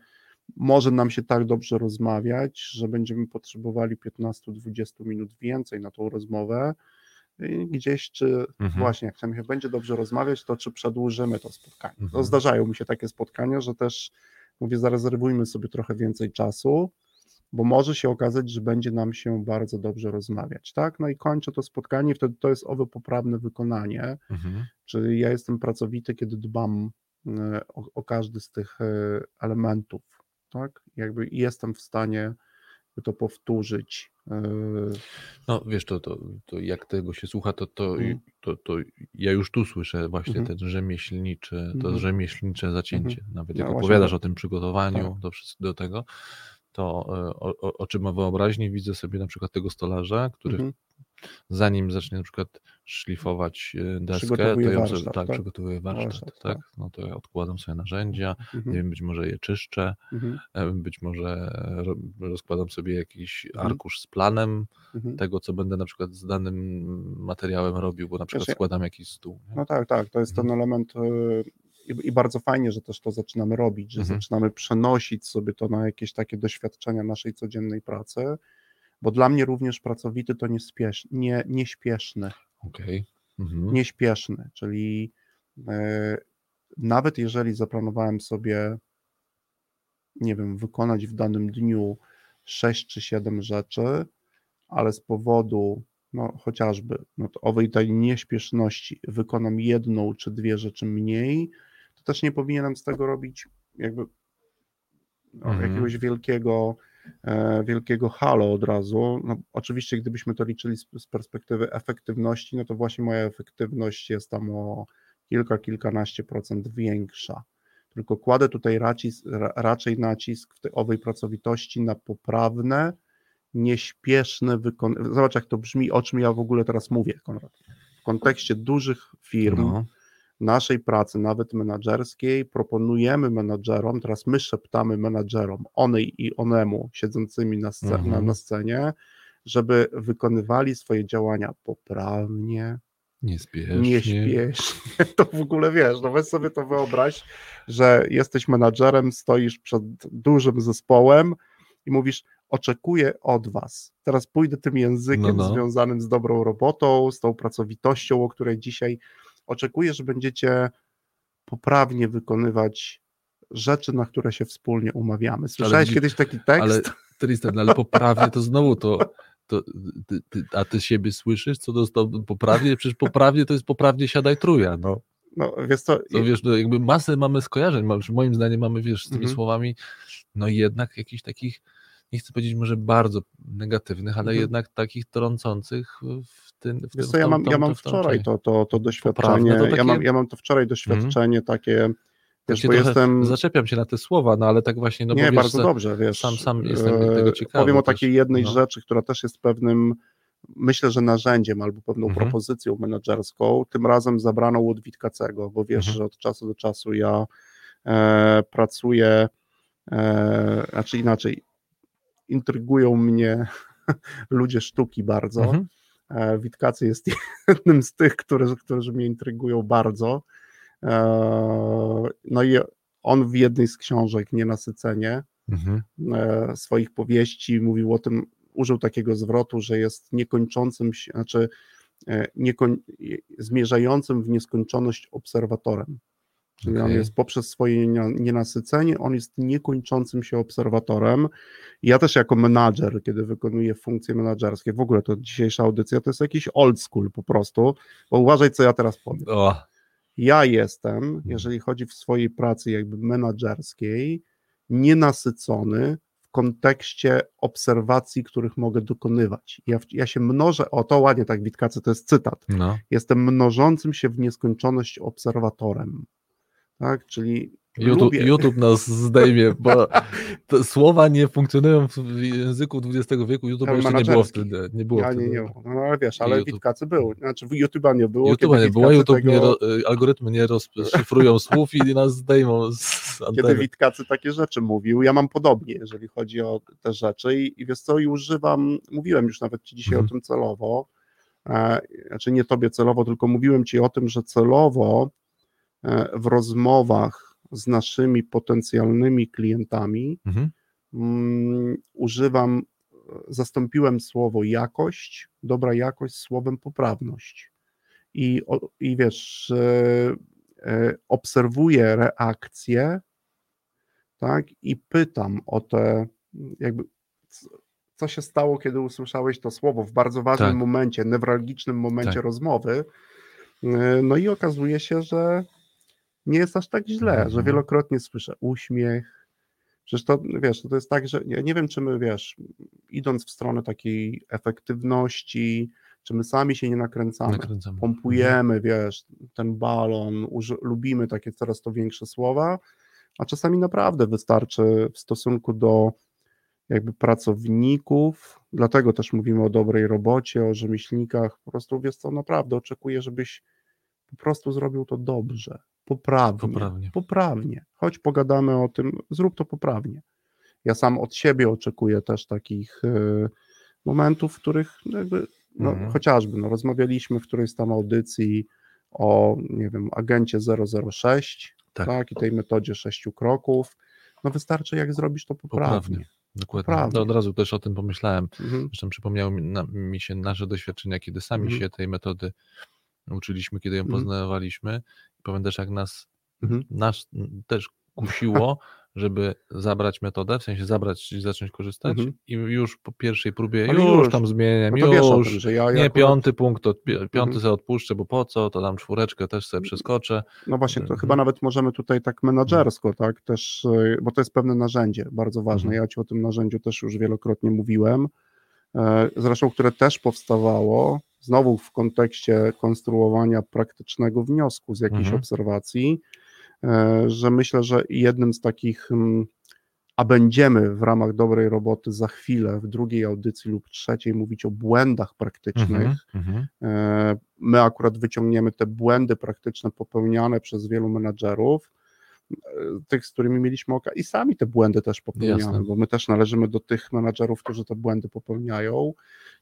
A: może nam się tak dobrze rozmawiać, że będziemy potrzebowali 15-20 minut więcej na tą rozmowę, i gdzieś czy
B: Mhm.
A: właśnie jak nam się będzie dobrze rozmawiać, to czy przedłużymy to spotkanie.
B: Mhm.
A: zdarzają mi się takie spotkania, że też mówię, zarezerwujmy sobie trochę więcej czasu, bo może się okazać, że będzie nam się bardzo dobrze rozmawiać, tak? No i kończę to spotkanie, wtedy to jest owe poprawne wykonanie,
B: Mhm.
A: czyli ja jestem pracowity, kiedy dbam e, o, o każdy z tych e, elementów, tak? Jakby jestem w stanie to powtórzyć. e,
B: No wiesz, to, to, to jak tego się słucha, to, to,
A: Mhm.
B: to, to ja już tu słyszę właśnie
A: Mhm.
B: ten rzemieślniczy, to
A: Mhm.
B: rzemieślnicze zacięcie. Nawet
A: No
B: jak
A: właśnie,
B: opowiadasz
A: no.
B: o tym przygotowaniu
A: Tak.
B: do, do tego, to e, o, o, oczy ma wyobraźni, widzę sobie na przykład tego stolarza, który
A: mhm.
B: zanim zacznie na przykład szlifować e, deskę, to ją
A: warsztat,
B: tak,
A: tak?
B: przygotowuje warsztat,
A: Warsztat,
B: tak?
A: tak.
B: No to ja odkładam sobie narzędzia, nie
A: Mhm.
B: wiem, być może je czyszczę,
A: Mhm.
B: e, być może ro- rozkładam sobie jakiś
A: Mhm.
B: arkusz z planem
A: Mhm.
B: tego, co będę na przykład z danym materiałem robił, bo na przykład
A: Wiesz, ja-
B: składam jakiś stół. Nie?
A: No tak, tak, to jest ten element i, i bardzo fajnie, że też to zaczynamy robić, że
B: Mhm.
A: zaczynamy przenosić sobie to na jakieś takie doświadczenia naszej codziennej pracy, bo dla mnie również pracowity to niespiesz, nie, nieśpieszny,
B: Okej. Mhm.
A: nieśpieszny, czyli e, nawet jeżeli zaplanowałem sobie, nie wiem, wykonać w danym dniu 6 czy 7 rzeczy, ale z powodu no, chociażby no, owej tej nieśpieszności wykonam jedną czy dwie rzeczy mniej, to też nie powinienem z tego robić jakby no,
B: Mhm.
A: jakiegoś wielkiego, e, wielkiego halo od razu. No, oczywiście, gdybyśmy to liczyli z, z perspektywy efektywności, no to właśnie moja efektywność jest tam o kilka, kilkanaście procent większa. Tylko kładę tutaj raczej, ra, raczej nacisk w tej owej pracowitości na poprawne, nieśpieszne wykonywanie. Zobacz, jak to brzmi, o czym ja w ogóle teraz mówię, Konrad. W kontekście dużych firm,
B: No.
A: Naszej pracy, nawet menadżerskiej, proponujemy menadżerom, teraz my szeptamy menadżerom, onej i onemu siedzącymi na,
B: Mhm.
A: na, scenie, żeby wykonywali swoje działania poprawnie,
B: Niespiesznie.
A: nieśpiesznie. To w ogóle wiesz, no weź sobie to wyobraź, że jesteś menadżerem, stoisz przed dużym zespołem i mówisz, oczekuję od was. Teraz pójdę tym językiem
B: No, no.
A: związanym z dobrą robotą, z tą pracowitością, o której dzisiaj oczekuję, że będziecie poprawnie wykonywać rzeczy, na które się wspólnie umawiamy. Słyszałeś
B: widzi-
A: kiedyś taki tekst?
B: Ale Tristan, no ale poprawnie to znowu to, to ty, ty, a ty siebie słyszysz, co to, to poprawnie, przecież poprawnie to jest poprawnie siadaj truja, no.
A: No, wiesz co,
B: To wiesz, no jakby masę mamy skojarzeń, moim zdaniem mamy, wiesz, z tymi
A: Mhm.
B: słowami, no jednak jakichś takich, nie chcę powiedzieć może bardzo negatywnych, ale
A: Mhm.
B: jednak takich trącących w tym. W
A: Wiesz
B: tym-
A: co, ja mam,
B: tą-
A: ja mam wczoraj to, to, to doświadczenie,
B: to
A: ja,
B: takie-
A: mam, ja mam to wczoraj doświadczenie takie, wiesz, bo jestem,
B: Zaczepiam się na te słowa, no ale tak właśnie, no
A: nie,
B: wiesz,
A: bardzo dobrze, wiesz,
B: sam- sam jestem
A: e,
B: tego ciekawy
A: Powiem o
B: też,
A: takiej jednej
B: no.
A: rzeczy, która też jest pewnym, myślę, że narzędziem albo pewną
B: Mhm.
A: propozycją menedżerską, tym razem zabraną od Witkacego, bo wiesz,
B: Mhm.
A: że od czasu do czasu ja e, pracuję, e, znaczy inaczej, intrygują mnie ludzie sztuki bardzo.
B: Mhm.
A: E, Witkacy jest jednym z tych, którzy, którzy mnie intrygują bardzo. E, No i on w jednej z książek, Nienasycenie,
B: Mhm.
A: e, swoich powieści mówił o tym, użył takiego zwrotu, że jest niekończącym się, znaczy niekoń, zmierzającym w nieskończoność obserwatorem. Czyli on
B: Okej.
A: jest poprzez swoje nie- nienasycenie, on jest niekończącym się obserwatorem. Ja też jako menadżer, kiedy wykonuję funkcje menadżerskie, w ogóle to dzisiejsza audycja to jest jakiś old school po prostu, bo uważaj co ja teraz powiem.
B: O,
A: Ja
B: Mhm.
A: jestem, jeżeli chodzi w swojej pracy jakby menadżerskiej, nienasycony w kontekście obserwacji, których mogę dokonywać. Ja, ja się mnożę, o to ładnie tak Witkacy, to jest cytat,
B: no.
A: jestem mnożącym się w nieskończoność obserwatorem. Tak, czyli
B: YouTube, YouTube nas zdejmie, bo te słowa nie funkcjonują w języku XX wieku. YouTube jeszcze nie było wtedy. Nie było
A: ja
B: wtedy.
A: nie, nie, no ale wiesz, ale
B: YouTube.
A: Witkacy był, znaczy YouTube'a nie było.
B: YouTube
A: kiedy
B: nie było, YouTube
A: tego-
B: nie, ro, y, algorytmy nie rozszyfrują słów i nas zdejmą z
A: kiedy
B: anteny.
A: Witkacy takie rzeczy mówił. Ja mam podobnie, jeżeli chodzi o te rzeczy i, i wiesz co, i używam, mówiłem już nawet ci dzisiaj
B: Mhm.
A: o tym celowo, e, znaczy nie tobie celowo, tylko mówiłem ci o tym, że celowo w rozmowach z naszymi potencjalnymi klientami
B: Mhm.
A: mm, używam, e, zastąpiłem słowo jakość, dobra jakość słowem poprawność. I, o, i wiesz, e, e, obserwuję reakcje, tak, i pytam o te, jakby, co się stało, kiedy usłyszałeś to słowo w bardzo ważnym
B: Tak.
A: momencie, newralgicznym momencie
B: Tak.
A: rozmowy. E, No i okazuje się, że nie jest aż tak źle, że
B: Mhm.
A: wielokrotnie słyszę uśmiech. Przecież to, wiesz, to jest tak, że ja nie wiem, czy my, wiesz, idąc w stronę takiej efektywności, czy my sami się nie nakręcamy,
B: Nakręcamy. Mhm.
A: pompujemy, wiesz, ten balon, lubimy takie coraz to większe słowa, a czasami naprawdę wystarczy w stosunku do jakby pracowników, dlatego też mówimy o dobrej robocie, o rzemieślnikach, po prostu wiesz co, naprawdę oczekuję, żebyś po prostu zrobił to dobrze, poprawnie,
B: Poprawnie.
A: poprawnie. Chodź pogadamy o tym, zrób to poprawnie. Ja sam od siebie oczekuję też takich y, momentów, w których jakby, no,
B: Mhm.
A: chociażby no, rozmawialiśmy w którejś tam audycji o, nie wiem, agencie 006,
B: Tak.
A: tak. i tej metodzie sześciu kroków. No wystarczy, jak zrobisz to poprawnie.
B: Poprawnie. Dokładnie.
A: Poprawnie.
B: To od razu też o tym pomyślałem.
A: Mhm.
B: Zresztą przypomniało mi, na, mi się nasze doświadczenia, kiedy sami
A: Mhm.
B: się tej metody uczyliśmy, kiedy ją
A: Mhm.
B: poznawaliśmy. Pamiętasz, jak nas,
A: Mhm.
B: nas też kusiło, żeby zabrać metodę, w sensie zabrać i zacząć korzystać
A: Mhm.
B: i już po pierwszej próbie już,
A: już.
B: tam zmieniam,
A: No
B: już,
A: tym, ja
B: nie,
A: akurat-
B: piąty punkt, to pi- piąty
A: Mhm.
B: sobie odpuszczę, bo po co, to dam czwóreczkę, też sobie przeskoczę.
A: No właśnie, to
B: Mhm.
A: chyba nawet możemy tutaj tak menadżersko, tak, też, y, bo to jest pewne narzędzie, bardzo ważne.
B: Mhm.
A: Ja Ci o tym narzędziu też już wielokrotnie mówiłem, e, zresztą, które też powstawało, znowu w kontekście konstruowania praktycznego wniosku z jakiejś
B: Mhm.
A: obserwacji, e, że myślę, że jednym z takich, mm, a będziemy w ramach dobrej roboty za chwilę w drugiej audycji lub trzeciej mówić o błędach praktycznych,
B: Mhm, mhm.
A: E, My akurat wyciągniemy te błędy praktyczne popełniane przez wielu menadżerów, tych, z którymi mieliśmy okazję, i sami te błędy też popełniamy,
B: Jasne.
A: bo my też należymy do tych menadżerów, którzy te błędy popełniają.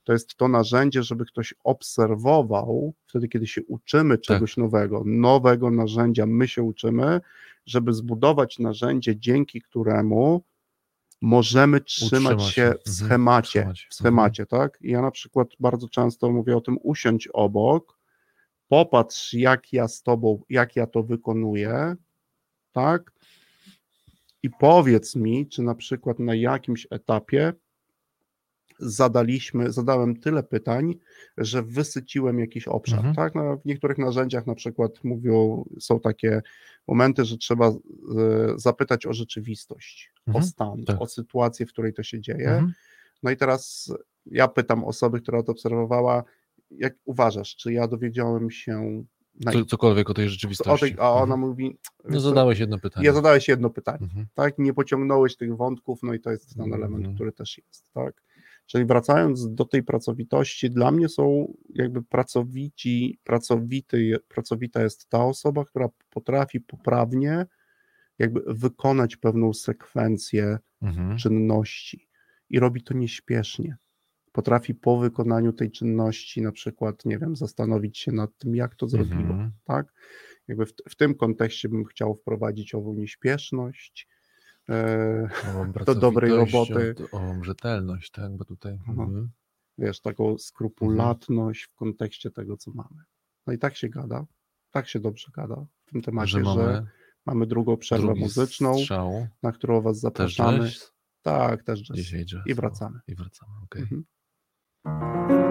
A: To jest to narzędzie, żeby ktoś obserwował, wtedy, kiedy się uczymy czegoś nowego, nowego narzędzia, my się uczymy, żeby zbudować narzędzie, dzięki któremu możemy trzymać
B: Utrzymać
A: się w
B: Mhm.
A: schemacie, w schemacie, tak? I ja na przykład bardzo często mówię o tym usiądź obok, popatrz jak ja z tobą, jak ja to wykonuję, tak? I powiedz mi, czy na przykład na jakimś etapie zadaliśmy, zadałem tyle pytań, że wysyciłem jakiś obszar,
B: Mhm.
A: tak? No, w niektórych narzędziach na przykład mówią, są takie momenty, że trzeba e, zapytać o rzeczywistość,
B: Mhm.
A: o stan,
B: Tak.
A: o sytuację, w której to się dzieje.
B: Mhm.
A: No i teraz ja pytam osoby, która to obserwowała, jak uważasz, czy ja dowiedziałem się
B: Co, cokolwiek o tej
A: o
B: rzeczywistości.
A: tej, a ona
B: Mhm.
A: mówi,
B: No zadałeś jedno pytanie.
A: ja zadałeś jedno pytanie,
B: Mhm.
A: tak, nie pociągnąłeś tych wątków, no i to jest ten
B: Mhm.
A: element, który też jest, tak. Czyli wracając do tej pracowitości, dla mnie są jakby pracowici, pracowity, pracowita jest ta osoba, która potrafi poprawnie jakby wykonać pewną sekwencję
B: Mhm.
A: czynności. i robi to nieśpiesznie. Potrafi po wykonaniu tej czynności, na przykład, nie wiem, zastanowić się nad tym, jak to zrobiło.
B: Mhm.
A: Tak? Jakby w, w tym kontekście bym chciał wprowadzić ową nieśpieszność. E, do dobrej roboty.
B: Ową rzetelność, tak, bo tutaj...
A: Aha.
B: Mhm.
A: wiesz, taką skrupulatność w kontekście tego, co mamy. No i tak się gada, tak się dobrze gada w tym temacie,
B: Że
A: że mamy,
B: mamy
A: drugą przerwę muzyczną,
B: strzał,
A: na którą was
B: też
A: zapraszamy.
B: jazz,
A: Tak, też jazz.
B: dzisiaj jazz.
A: I
B: o,
A: wracamy.
B: I wracamy, okej.
A: Mhm. thank you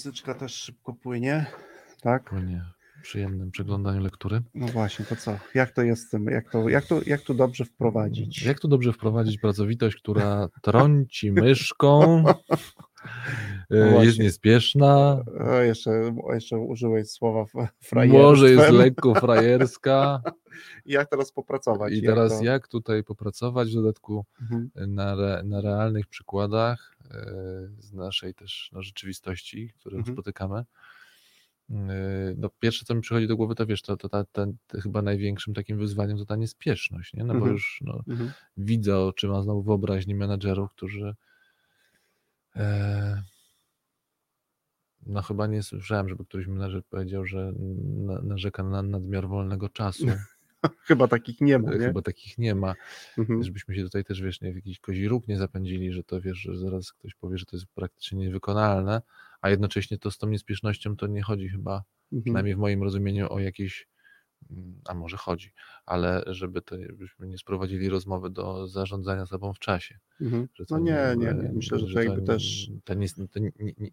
A: Muzyczka też szybko płynie, tak?
B: Płynie przyjemnym przeglądaniu lektury.
A: No właśnie, to co? Jak to jest tym? Jak to, jak to, jak to dobrze wprowadzić?
B: Jak tu dobrze wprowadzić pracowitość, która trąci myszką, e, jest niespieszna,
A: O, jeszcze, jeszcze użyłeś słowa frajerstwem.
B: może jest lekko frajerska
A: Jak teraz popracować?
B: i
A: Jak
B: teraz
A: to-
B: jak tutaj popracować w dodatku
A: Mhm.
B: na, re, na realnych przykładach e, z naszej też no, rzeczywistości, którą
A: Mhm.
B: spotykamy, no pierwsze, co mi przychodzi do głowy, to wiesz, to, to, ta, chyba największym takim wyzwaniem to ta niespieszność, nie? No bo
A: Mhm.
B: już no,
A: Mhm.
B: widzę oczyma znowu wyobraźni menadżerów, którzy e, no chyba nie słyszałem, żeby któryś menadżer powiedział, że na, narzeka na nadmiar wolnego czasu.
A: Chyba takich nie ma, nie?
B: Chyba takich nie ma.
A: Mhm.
B: Żebyśmy się tutaj też, wiesz, nie w jakiś kozi róg nie zapędzili, że to wiesz, że zaraz ktoś powie, że to jest praktycznie niewykonalne, a jednocześnie to z tą niespiesznością to nie chodzi chyba,
A: Mhm.
B: przynajmniej w moim rozumieniu, o jakieś, a może chodzi, ale żeby to, byśmy nie sprowadzili rozmowy do zarządzania sobą w czasie.
A: Mhm.
B: Że
A: No nie, nie, nie. Myślę, że to jakby też
B: To nie, to nie,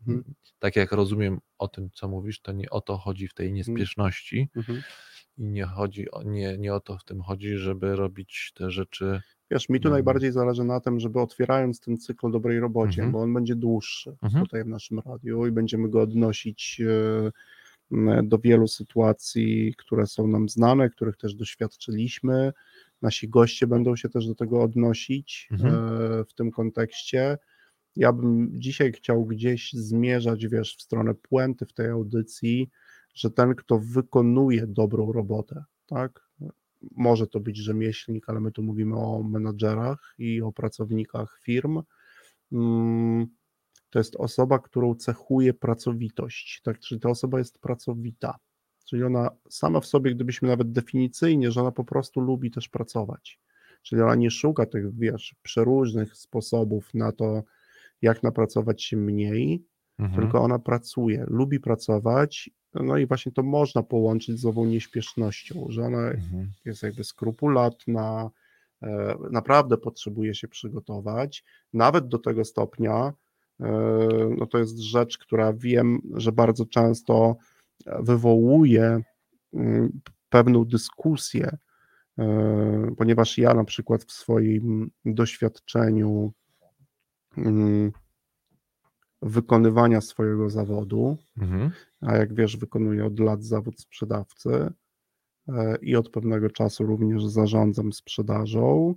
A: Mhm.
B: tak jak rozumiem o tym, co mówisz, to nie o to chodzi w tej niespieszności
A: mhm.
B: i nie chodzi o, nie, nie o to w tym chodzi, żeby robić te rzeczy.
A: Wiesz, mi tu
B: Mhm.
A: najbardziej zależy na tym, żeby otwierając ten cykl dobrej robocie,
B: Mhm.
A: bo on będzie dłuższy
B: Mhm.
A: tutaj w naszym radiu i będziemy go odnosić m, do wielu sytuacji, które są nam znane, których też doświadczyliśmy. Nasi goście będą się też do tego odnosić
B: Mhm.
A: e, w tym kontekście. Ja bym dzisiaj chciał gdzieś zmierzać, wiesz, w stronę puenty w tej audycji, że ten, kto wykonuje dobrą robotę, tak? Może to być rzemieślnik, ale my tu mówimy o menadżerach i o pracownikach firm. Mm, To jest osoba, którą cechuje pracowitość, tak? Czyli ta osoba jest pracowita. Czyli ona sama w sobie, gdybyśmy nawet definicyjnie, że ona po prostu lubi też pracować. Czyli ona nie szuka tych, wiesz, przeróżnych sposobów na to, jak napracować się mniej,
B: Mhm.
A: tylko ona pracuje, lubi pracować, no i właśnie to można połączyć z ową nieśpiesznością, że ona
B: Mhm.
A: jest jakby skrupulatna, e, naprawdę potrzebuje się przygotować, nawet do tego stopnia, no to jest rzecz, która wiem, że bardzo często wywołuje mm, pewną dyskusję, e, ponieważ ja na przykład w swoim doświadczeniu mm, wykonywania swojego zawodu,
B: Mhm.
A: a jak wiesz, wykonuję od lat zawód sprzedawcy e, i od pewnego czasu również zarządzam sprzedażą.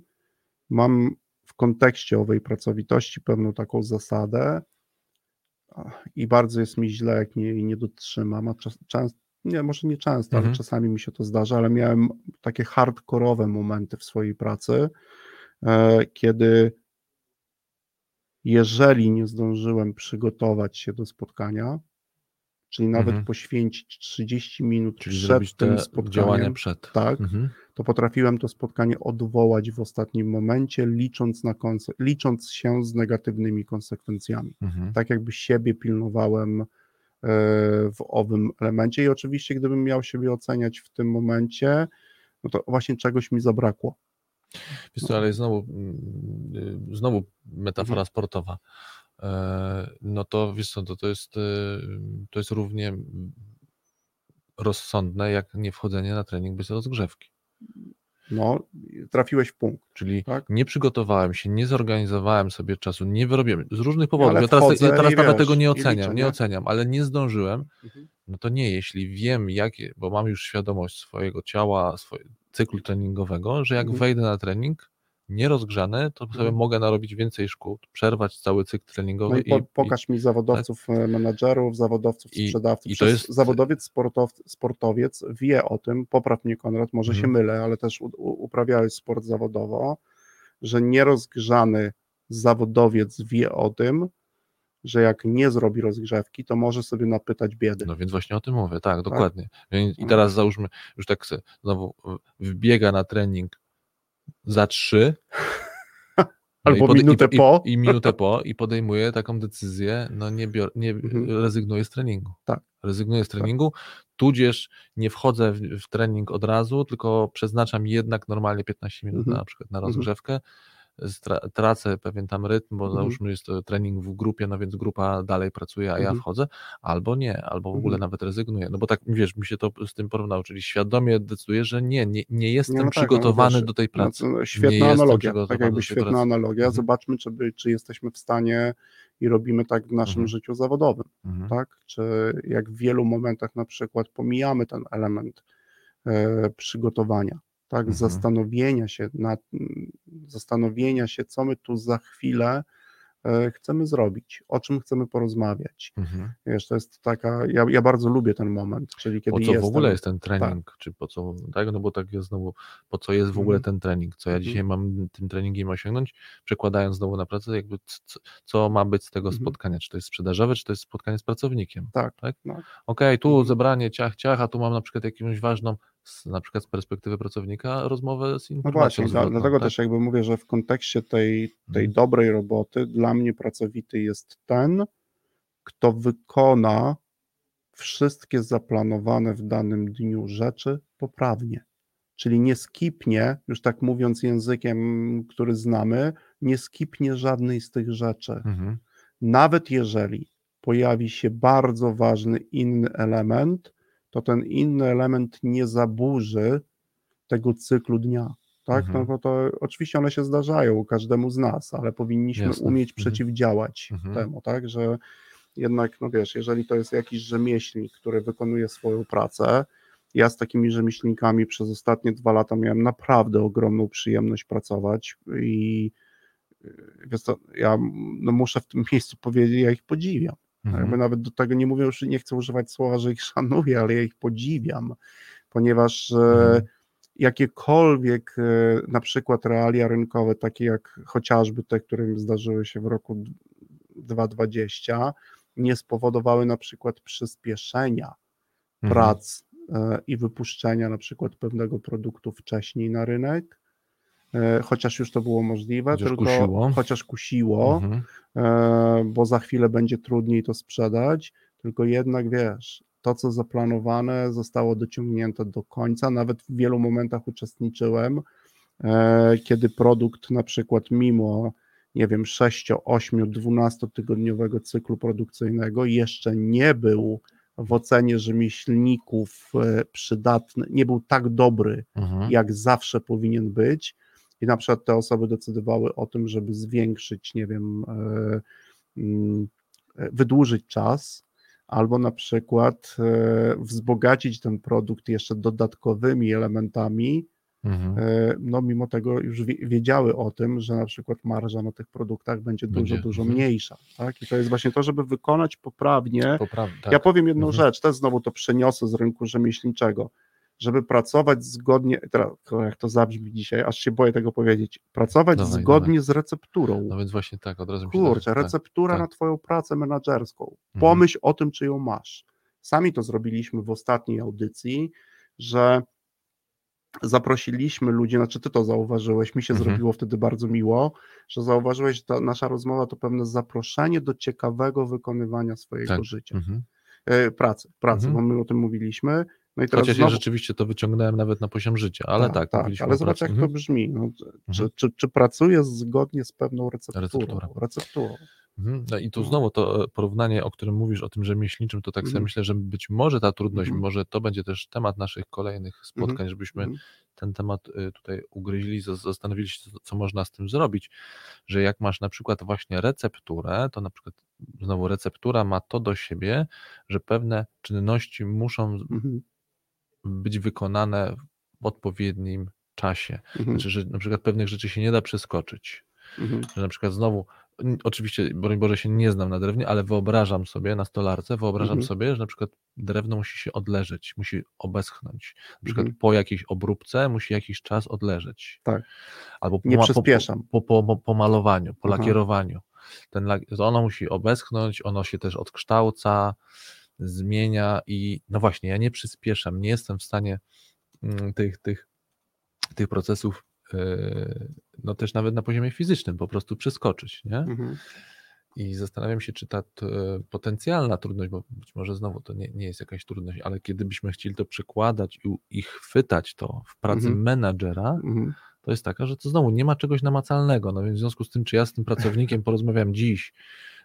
A: Mam w kontekście owej pracowitości pewną taką zasadę i bardzo jest mi źle, jak nie, jej nie dotrzymam, a czas, często, nie, może nie często,
B: Mhm.
A: ale czasami mi się to zdarza, ale miałem takie hardkorowe momenty w swojej pracy, e, kiedy jeżeli nie zdążyłem przygotować się do spotkania, czyli nawet
B: Mhm.
A: poświęcić 30 minut
B: Czyli
A: przed tym spotkaniem,
B: przed.
A: tak,
B: Mhm.
A: to potrafiłem to spotkanie odwołać w ostatnim momencie, licząc, na konse- licząc się z negatywnymi konsekwencjami.
B: Mhm.
A: Tak jakby siebie pilnowałem e, w owym elemencie i oczywiście gdybym miał siebie oceniać w tym momencie, no to właśnie czegoś mi zabrakło.
B: Wiesz co, ale znowu, mm, y, znowu metafora
A: Mhm.
B: sportowa. E, No to wiesz co, to, to, jest, y, to jest równie rozsądne, jak nie wchodzenie na trening bez rozgrzewki.
A: No, trafiłeś w punkt.
B: Czyli
A: Tak.
B: nie przygotowałem się, nie zorganizowałem sobie czasu, nie wyrobiłem z różnych powodów.
A: ale
B: Ja teraz,
A: wchodzę
B: ja teraz nawet
A: wiesz,
B: tego nie oceniam,
A: liczę,
B: nie
A: nie?
B: oceniam, ale nie zdążyłem.
A: Mhm.
B: No to nie, jeśli wiem, jakie, bo mam już świadomość swojego ciała, swojego cyklu treningowego, że jak
A: Mhm.
B: wejdę na trening nierozgrzany, to sobie
A: Mhm.
B: mogę narobić więcej szkód, przerwać cały cykl treningowy
A: No i po, pokaż mi zawodowców, e, menadżerów, zawodowców,
B: I-
A: sprzedawców.
B: i to jest-
A: Zawodowiec, sportow, sportowiec wie o tym, popraw mnie Konrad, może się
B: Mhm.
A: mylę, ale też u, uprawiałeś sport zawodowo, że nierozgrzany zawodowiec wie o tym, że jak nie zrobi rozgrzewki, to może sobie napytać biedy.
B: No więc właśnie o tym mówię, tak, dokładnie. I i teraz załóżmy, już tak se znowu wbiega na trening za trzy. no
A: Albo minutę
B: i,
A: po.
B: I, I minutę po i podejmuje taką decyzję, no nie, bior, nie
A: Mhm.
B: rezygnuję z treningu.
A: Tak.
B: Rezygnuję z treningu, tudzież nie wchodzę w, w trening od razu, tylko przeznaczam jednak normalnie 15 minut
A: Mhm.
B: na przykład na
A: Mhm.
B: rozgrzewkę. Tracę pewien tam rytm, bo
A: Mhm.
B: załóżmy jest to trening w grupie, no więc grupa dalej pracuje, a ja
A: Mhm.
B: wchodzę, albo nie, albo w ogóle
A: Mhm.
B: nawet rezygnuję. No bo tak, wiesz, mi się to z tym porównało, czyli świadomie decyduję, że nie, nie, nie jestem
A: no tak, no
B: przygotowany
A: wiesz,
B: do tej pracy.
A: No, to
B: Nie
A: świetna
B: jestem
A: analogia, tak jakby świetna
B: pracy.
A: analogia.
B: Mhm.
A: Zobaczmy, czy, czy jesteśmy w stanie i robimy tak w naszym
B: Mhm.
A: życiu zawodowym.
B: Mhm.
A: tak? Czy jak w wielu momentach na przykład pomijamy ten element e, przygotowania, tak?
B: Mhm.
A: Zastanowienia się nad, zastanowienia się, co my tu za chwilę e, chcemy zrobić, o czym chcemy porozmawiać.
B: Mhm.
A: Wiesz, to jest taka, ja, ja bardzo lubię ten moment, czyli kiedy
B: Po co
A: jestem,
B: w ogóle jest ten trening? Czy po co, tak? No bo tak jest znowu, po co jest w ogóle
A: Mhm.
B: ten trening? Co ja
A: Mhm.
B: dzisiaj mam tym treningiem osiągnąć? Przekładając znowu na pracę, jakby c- co ma być z tego
A: Mhm.
B: spotkania? Czy to jest sprzedażowe, czy to jest spotkanie z pracownikiem?
A: Tak,
B: tak?
A: no.
B: Okej, tu
A: Mhm.
B: zebranie ciach, ciach, a tu mam na przykład jakąś ważną, z, na przykład z perspektywy pracownika, rozmowę z
A: No
B: informacją
A: właśnie, dla,
B: zwrotną,
A: dlatego
B: tak?
A: też jakby mówię, że w kontekście tej, tej
B: Mhm.
A: dobrej roboty dla mnie pracowity jest ten, kto wykona wszystkie zaplanowane w danym dniu rzeczy poprawnie. Czyli nie skipnie, już tak mówiąc językiem, który znamy, nie skipnie żadnej z tych rzeczy.
B: Mhm.
A: Nawet jeżeli pojawi się bardzo ważny inny element, to ten inny element nie zaburzy tego cyklu dnia. Tak?
B: Mhm.
A: No bo to oczywiście one się zdarzają każdemu z nas, ale powinniśmy
B: Jasne.
A: umieć
B: Mhm.
A: przeciwdziałać
B: Mhm.
A: temu, tak? Że jednak, no wiesz, jeżeli to jest jakiś rzemieślnik, który wykonuje swoją pracę, ja z takimi rzemieślnikami przez ostatnie dwa lata miałem naprawdę ogromną przyjemność pracować i yy, wiesz co, ja no muszę w tym miejscu powiedzieć, ja ich podziwiam.
B: Mhm.
A: Jakby nawet do tego nie mówię już, nie chcę używać słowa, że ich szanuję, ale ja ich podziwiam, ponieważ e,
B: Mhm.
A: jakiekolwiek e, na przykład realia rynkowe, takie jak chociażby te, które zdarzyły się w roku d- 2020, nie spowodowały na przykład przyspieszenia
B: Mhm.
A: prac e, i wypuszczenia na przykład pewnego produktu wcześniej na rynek, chociaż już to było możliwe,
B: Chociaż
A: tylko
B: kusiło.
A: chociaż kusiło,
B: Mhm.
A: e, bo za chwilę będzie trudniej to sprzedać, tylko jednak wiesz, to co zaplanowane zostało dociągnięte do końca, nawet w wielu momentach uczestniczyłem, e, kiedy produkt na przykład mimo nie wiem, 6, 8, 12 tygodniowego cyklu produkcyjnego jeszcze nie był w ocenie rzemieślników e, przydatny, nie był tak dobry,
B: Mhm.
A: jak zawsze powinien być. I na przykład te osoby decydowały o tym, żeby zwiększyć, nie wiem, e, mm, e, wydłużyć czas, albo na przykład e, wzbogacić ten produkt jeszcze dodatkowymi elementami,
B: Mhm.
A: no mimo tego już wie- wiedziały o tym, że na przykład marża na tych produktach będzie dużo,
B: Będzie,
A: dużo
B: mhm.
A: mniejsza. Tak? I to jest właśnie to, żeby wykonać poprawnie
B: Popraw- tak.
A: ja powiem jedną
B: Mhm.
A: rzecz, też znowu to przeniosę z rynku rzemieślniczego. Żeby pracować zgodnie, teraz jak to zabrzmi dzisiaj, aż się boję tego powiedzieć, pracować
B: Dawaj,
A: zgodnie z recepturą.
B: No więc właśnie tak, od razu mi się
A: Kurczę,
B: tak,
A: receptura
B: tak.
A: na Twoją pracę menadżerską.
B: Mhm.
A: Pomyśl o tym, czy ją masz. Sami to zrobiliśmy w ostatniej audycji, że zaprosiliśmy ludzi, znaczy Ty to zauważyłeś, mi się
B: Mhm.
A: zrobiło wtedy bardzo miło, że zauważyłeś, że ta nasza rozmowa to pewne zaproszenie do ciekawego wykonywania swojego
B: Tak.
A: życia
B: Mhm.
A: e, pracy, pracy,
B: Mhm.
A: bo my o tym mówiliśmy. No i teraz
B: Chociaż ja
A: znowu,
B: rzeczywiście to wyciągnąłem nawet na poziom życia, ale tak,
A: tak,
B: mówiliśmy
A: ale zobacz
B: pracy.
A: jak to
B: Mhm.
A: brzmi. No, czy,
B: Mhm.
A: czy, czy pracujesz zgodnie z pewną recepturą?
B: Receptura.
A: recepturą.
B: Mhm. No i tu
A: No.
B: znowu to e, porównanie, o którym mówisz, o tym rzemieślniczym, to tak sobie myślę, że być może ta trudność,
A: Mhm.
B: może to będzie też temat naszych kolejnych spotkań, żebyśmy
A: Mhm.
B: ten temat y, tutaj ugryźli, zas- zastanowili się, co- można z tym zrobić, że jak masz na przykład właśnie recepturę, to na przykład znowu receptura ma to do siebie, że pewne czynności muszą. Być wykonane w odpowiednim czasie.
A: Mhm.
B: Znaczy, że na przykład pewnych rzeczy się nie da przeskoczyć.
A: Mhm.
B: Że na przykład znowu, oczywiście, broń Boże, się nie znam na drewnie, ale wyobrażam sobie na stolarce, wyobrażam
A: Mhm.
B: sobie, że na przykład drewno musi się odleżeć, musi obeschnąć. Na przykład
A: Mhm.
B: po jakiejś obróbce musi jakiś czas odleżeć.
A: Tak.
B: Albo po,
A: Nie przyspieszam.
B: po, po, po, po malowaniu, po
A: Aha.
B: lakierowaniu. Ten, ono musi obeschnąć, ono się też odkształca, zmienia i no właśnie, ja nie przyspieszam, nie jestem w stanie mm, tych, tych, tych procesów yy, no też nawet na poziomie fizycznym po prostu przeskoczyć, nie?
A: Mhm.
B: I zastanawiam się, czy ta potencjalna trudność, bo być może znowu to nie, nie jest jakaś trudność, ale kiedy byśmy chcieli to przekładać i, i chwytać to w pracy
A: Mhm.
B: menadżera,
A: Mhm.
B: to jest taka, że to znowu nie ma czegoś namacalnego. No więc w związku z tym, czy ja z tym pracownikiem porozmawiam dziś,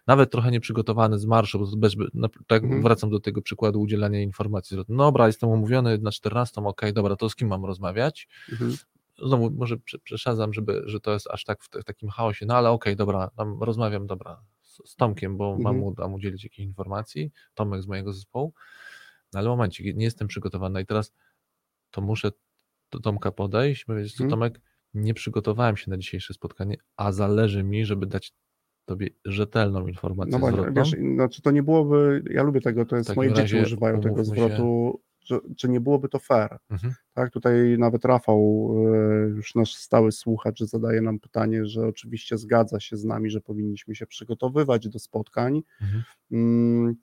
B: nawet trochę nieprzygotowany z marszu, bo bez, na, tak
A: Mhm.
B: wracam do tego przykładu udzielania informacji. No dobra, jestem umówiony na 14, okej, dobra, to z kim mam rozmawiać?
A: Mhm.
B: Znowu może prze- przesadzam, żeby, że to jest aż tak w, w takim chaosie, no ale okej, dobra, tam rozmawiam, dobra, z, z Tomkiem, bo mam
A: Mhm.
B: mu tam udzielić jakiejś informacji, Tomek z mojego zespołu, no ale momencik, nie jestem przygotowany i teraz to muszę do Tomka podejść, powiedzieć, co
A: Mhm.
B: Tomek, nie przygotowałem się na dzisiejsze spotkanie, a zależy mi, żeby dać tobie rzetelną informację
A: No właśnie,
B: zwrotną.
A: wiesz, znaczy to nie byłoby, ja lubię tego, to jest, moje dzieci używają tego zwrotu, że, czy nie byłoby to fair.
B: Mhm.
A: Tak, tutaj nawet Rafał, e, już nasz stały słuchacz, zadaje nam pytanie, że oczywiście zgadza się z nami, że powinniśmy się przygotowywać do spotkań,
B: Mhm.
A: mm,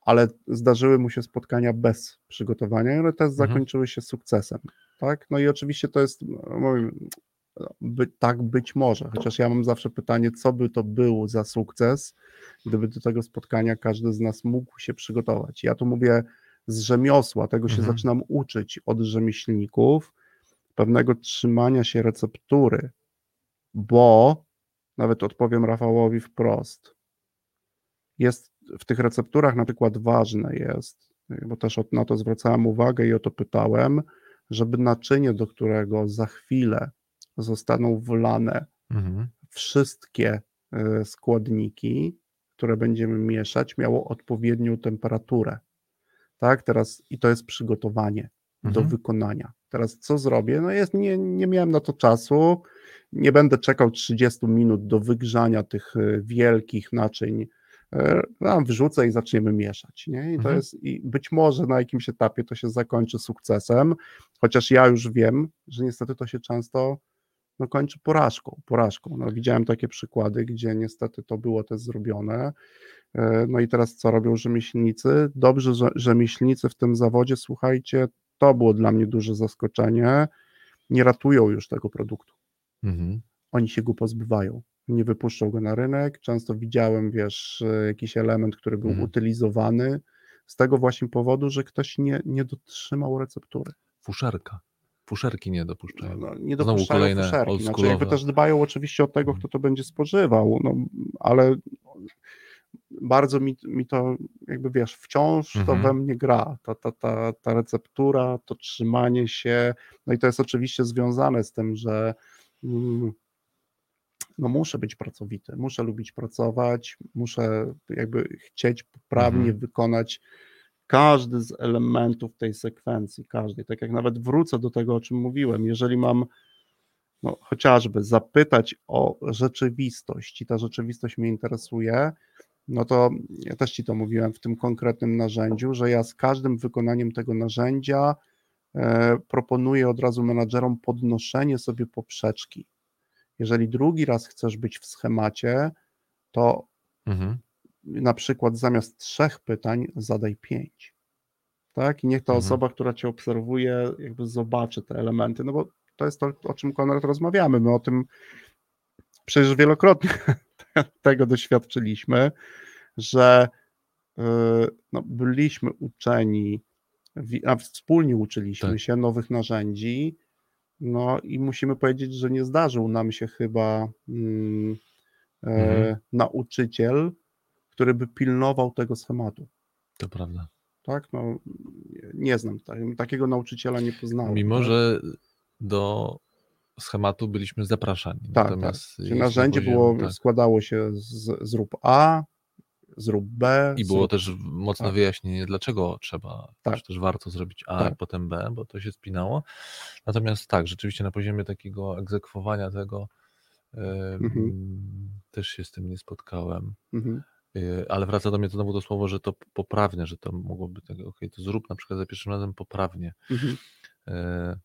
A: ale zdarzyły mu się spotkania bez przygotowania, ale też
B: Mhm.
A: zakończyły się sukcesem. Tak? No i oczywiście to jest, by, tak być może, chociaż ja mam zawsze pytanie, co by to był za sukces, gdyby do tego spotkania każdy z nas mógł się przygotować. Ja tu mówię z rzemiosła, tego się
B: Mhm.
A: zaczynam uczyć od rzemieślników, pewnego trzymania się receptury, bo nawet odpowiem Rafałowi wprost. Jest w tych recepturach na przykład ważne jest, bo też od- na to zwracałem uwagę i o to pytałem, żeby naczynie, do którego za chwilę zostaną wlane
B: Mhm.
A: wszystkie e, składniki, które będziemy mieszać, miało odpowiednią temperaturę. Tak, teraz i to jest przygotowanie do
B: Mhm.
A: wykonania. Teraz co zrobię? No jest, nie, nie miałem na to czasu, nie będę czekał 30 minut do wygrzania tych e, wielkich naczyń. E, No, wrzucę i zaczniemy mieszać. Nie? I to
B: Mhm.
A: jest, i być może na jakimś etapie to się zakończy sukcesem, chociaż ja już wiem, że niestety to się często no, kończy porażką. porażką. No, widziałem takie przykłady, gdzie niestety to było też zrobione. E, No i teraz co robią rzemieślnicy? Dobrze, że rzemieślnicy w tym zawodzie, słuchajcie, to było dla mnie duże zaskoczenie, nie ratują już tego produktu.
B: Mhm.
A: Oni się go pozbywają. Nie wypuszczą go na rynek. Często widziałem, wiesz, e, jakiś element, który był
B: Mhm.
A: utylizowany z tego właśnie powodu, że ktoś nie, nie dotrzymał receptury.
B: Fuszerka. Fuszerki nie dopuszczają.
A: No, nie
B: Znowu
A: dopuszczają
B: kolejne
A: fuszerki. Znaczy jakby też dbają oczywiście o tego,
B: Mhm.
A: kto to będzie spożywał, no, ale bardzo mi, mi to jakby wiesz, wciąż to
B: Mhm.
A: we mnie gra, ta, ta, ta, ta receptura, to trzymanie się, no i to jest oczywiście związane z tym, że mm, no muszę być pracowity, muszę lubić pracować, muszę jakby chcieć poprawnie
B: Mhm.
A: wykonać każdy z elementów tej sekwencji, każdej, tak jak nawet wrócę do tego, o czym mówiłem, jeżeli mam no, chociażby zapytać o rzeczywistość i ta rzeczywistość mnie interesuje, no to ja też Ci to mówiłem w tym konkretnym narzędziu, że ja z każdym wykonaniem tego narzędzia e, proponuję od razu menadżerom podnoszenie sobie poprzeczki. Jeżeli drugi raz chcesz być w schemacie, to
B: Mhm.
A: Na przykład zamiast trzech pytań zadaj pięć. Tak? I niech ta
B: Mhm.
A: osoba, która cię obserwuje, jakby zobaczy te elementy, no bo to jest to, o czym Konrad rozmawiamy. My o tym przecież wielokrotnie tego doświadczyliśmy, że yy, no, byliśmy uczeni, a wspólnie uczyliśmy
B: Tak.
A: się nowych narzędzi, no i musimy powiedzieć, że nie zdarzył nam się chyba mm, e,
B: Mhm.
A: nauczyciel, który by pilnował tego schematu.
B: To prawda.
A: Tak? No, nie znam, tak, takiego nauczyciela nie poznałem.
B: Mimo,
A: tak?
B: że do schematu byliśmy zapraszani.
A: Tak,
B: Natomiast
A: Czyli
B: jeśli
A: narzędzie
B: poziom-
A: było,
B: tak.
A: składało się z zrób A, zrób B.
B: I było
A: zrób,
B: też mocne
A: tak.
B: wyjaśnienie, dlaczego trzeba,
A: Tak.
B: też, warto zrobić A,
A: Tak.
B: potem B, bo to się spinało. Natomiast tak, rzeczywiście na poziomie takiego egzekwowania tego em,
A: Mhm.
B: też się z tym nie spotkałem.
A: Mhm.
B: Y, Ale wraca do mnie znowu to słowo, że to poprawnie, że to mogłoby tak, okej, to zrób na przykład za pierwszym razem poprawnie.
A: Mhm.
B: E,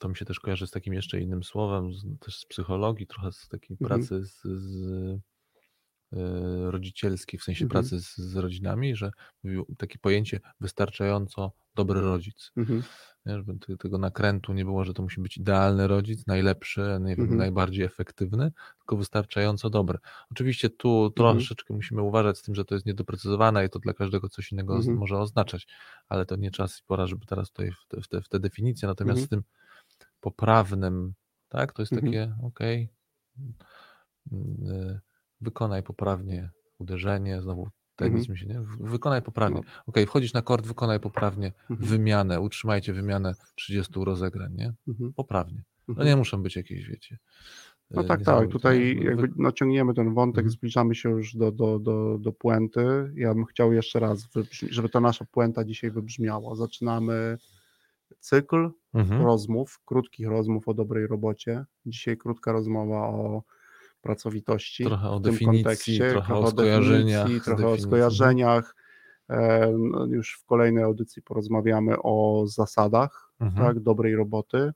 B: To mi się też kojarzy z takim jeszcze innym słowem, z, też z psychologii, trochę z takiej
A: Mhm.
B: pracy z, z rodzicielskiej, w sensie
A: Mhm.
B: pracy z, z rodzinami, że mówił takie pojęcie wystarczająco dobry rodzic.
A: Mhm.
B: Nie, żeby te- tego nakrętu nie było, że to musi być idealny rodzic, najlepszy, nie wiem,
A: Mhm.
B: najbardziej efektywny, tylko wystarczająco dobry. Oczywiście tu
A: Mhm.
B: troszeczkę musimy uważać z tym, że to jest niedoprecyzowane i to dla każdego coś innego
A: Mhm.
B: może oznaczać, ale to nie czas i pora, żeby teraz tutaj w te, w te, w te definicje, natomiast
A: Mhm.
B: z tym poprawnym, tak, to jest
A: Mhm.
B: takie, okej, y, wykonaj poprawnie uderzenie, znowu tenis mi się, nie? Wykonaj poprawnie.
A: Mhm. No.
B: Okej, wchodzisz na kort, wykonaj poprawnie
A: Mhm.
B: wymianę, utrzymajcie wymianę 30 rozegrań, nie?
A: Mhm.
B: Poprawnie. No
A: Mhm.
B: nie muszą być jakieś, wiecie.
A: No
B: e,
A: tak, tak.
B: niesamowite,
A: Tutaj?
B: No,
A: jakby naciągniemy ten wątek,
B: Mhm.
A: zbliżamy się już do, do, do, do puenty. Ja bym chciał jeszcze raz, żeby ta nasza puenta dzisiaj wybrzmiała. Zaczynamy cykl
B: Mhm.
A: rozmów, krótkich rozmów o dobrej robocie. Dzisiaj krótka rozmowa o pracowitości.
B: Trochę o
A: w tym
B: definicji,
A: kontekście,
B: trochę o skojarzeniach.
A: definicji, trochę o skojarzeniach. Już w kolejnej audycji porozmawiamy o zasadach
B: Mhm.
A: tak, dobrej roboty,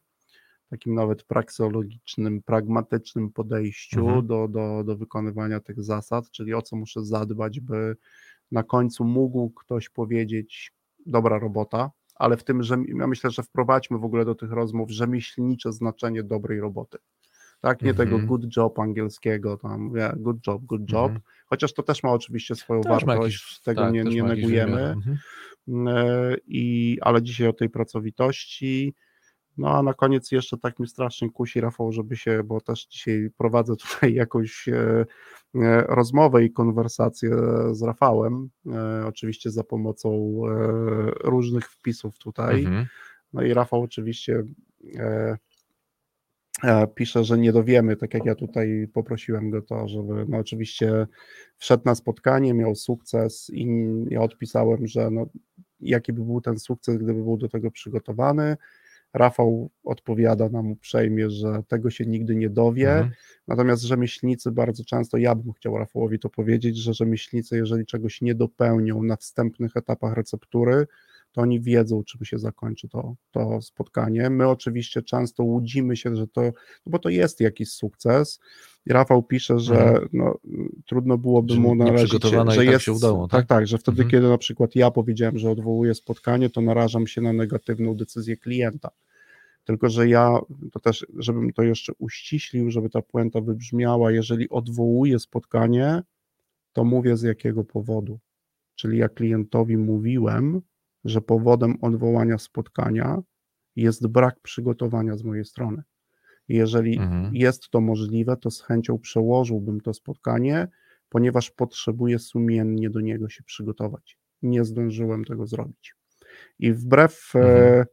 A: takim nawet prakseologicznym, pragmatycznym podejściu
B: Mhm.
A: do, do, do wykonywania tych zasad, czyli o co muszę zadbać, by na końcu mógł ktoś powiedzieć dobra robota, ale w tym, że ja myślę, że wprowadźmy w ogóle do tych rozmów rzemieślnicze znaczenie dobrej roboty. Tak, nie
B: Mhm.
A: tego good job angielskiego, tam yeah, good job, good job,
B: Mhm.
A: chociaż to też ma oczywiście swoją
B: Też
A: wartość,
B: jakiś-
A: tego
B: tak,
A: nie, nie negujemy.
B: Mhm.
A: E, I, ale dzisiaj o tej pracowitości. No a na koniec jeszcze tak mi strasznie kusi Rafał, żeby się, bo też dzisiaj prowadzę tutaj jakąś e, e, rozmowę i konwersację z Rafałem, e, oczywiście za pomocą e, różnych wpisów tutaj.
B: Mhm.
A: No i Rafał oczywiście e, pisze, że nie dowiemy, tak jak ja tutaj poprosiłem go to, żeby no oczywiście wszedł na spotkanie, miał sukces i ja odpisałem, że no, jaki by był ten sukces, gdyby był do tego przygotowany. Rafał odpowiada nam uprzejmie, że tego się nigdy nie dowie,
B: Mhm.
A: natomiast rzemieślnicy bardzo często, ja bym chciał Rafałowi to powiedzieć, że rzemieślnicy, jeżeli czegoś nie dopełnią na wstępnych etapach receptury, to oni wiedzą, czym się zakończy to, to spotkanie. My oczywiście często łudzimy się, że to, no bo to jest jakiś sukces. Rafał pisze, że
B: Mhm.
A: no, trudno byłoby
B: Że
A: mu należeć,
B: nieprzygotowana
A: że
B: tak
A: jest,
B: się udało,
A: tak,
B: tak?
A: tak, że wtedy,
B: Mhm.
A: kiedy na przykład ja powiedziałem, że odwołuję spotkanie, to narażam się na negatywną decyzję klienta. Tylko, że ja to też, żebym to jeszcze uściślił, żeby ta puenta wybrzmiała, jeżeli odwołuję spotkanie, to mówię z jakiego powodu. Czyli ja klientowi mówiłem, że powodem odwołania spotkania jest brak przygotowania z mojej strony. Jeżeli
B: Mhm.
A: jest to możliwe, to z chęcią przełożyłbym to spotkanie, ponieważ potrzebuję sumiennie do niego się przygotować. Nie zdążyłem tego zrobić. I wbrew, e,
B: Mhm.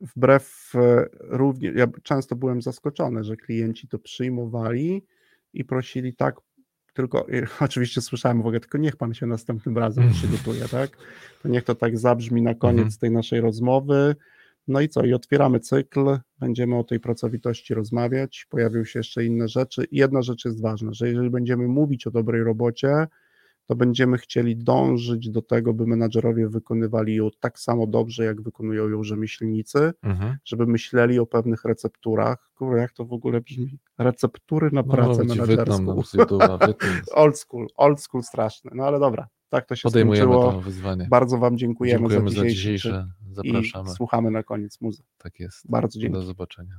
A: wbrew e, również, ja często byłem zaskoczony, że klienci to przyjmowali i prosili tak, tylko e, oczywiście słyszałem w ogóle, tylko niech pan się następnym razem
B: Mhm.
A: przygotuje, tak? To niech to tak zabrzmi na koniec
B: Mhm.
A: tej naszej rozmowy. No i co? I otwieramy cykl, będziemy o tej pracowitości rozmawiać, pojawią się jeszcze inne rzeczy. I jedna rzecz jest ważna, że jeżeli będziemy mówić o dobrej robocie, to będziemy chcieli dążyć do tego, by menadżerowie wykonywali ją tak samo dobrze, jak wykonują ją rzemieślnicy,
B: Mhm.
A: żeby myśleli o pewnych recepturach. Kurwa, jak to w ogóle brzmi? Receptury na
B: No,
A: pracę menedżerską. Old school, old school straszny. No ale dobra, tak to się
B: Podejmujemy
A: skończyło.
B: to wyzwanie.
A: Bardzo Wam dziękujemy,
B: Dziękujemy
A: za
B: za
A: dzisiejszy
B: dzisiejsze. Zapraszamy.
A: i słuchamy na koniec muzy.
B: Tak jest.
A: Bardzo dziękuję.
B: Do zobaczenia.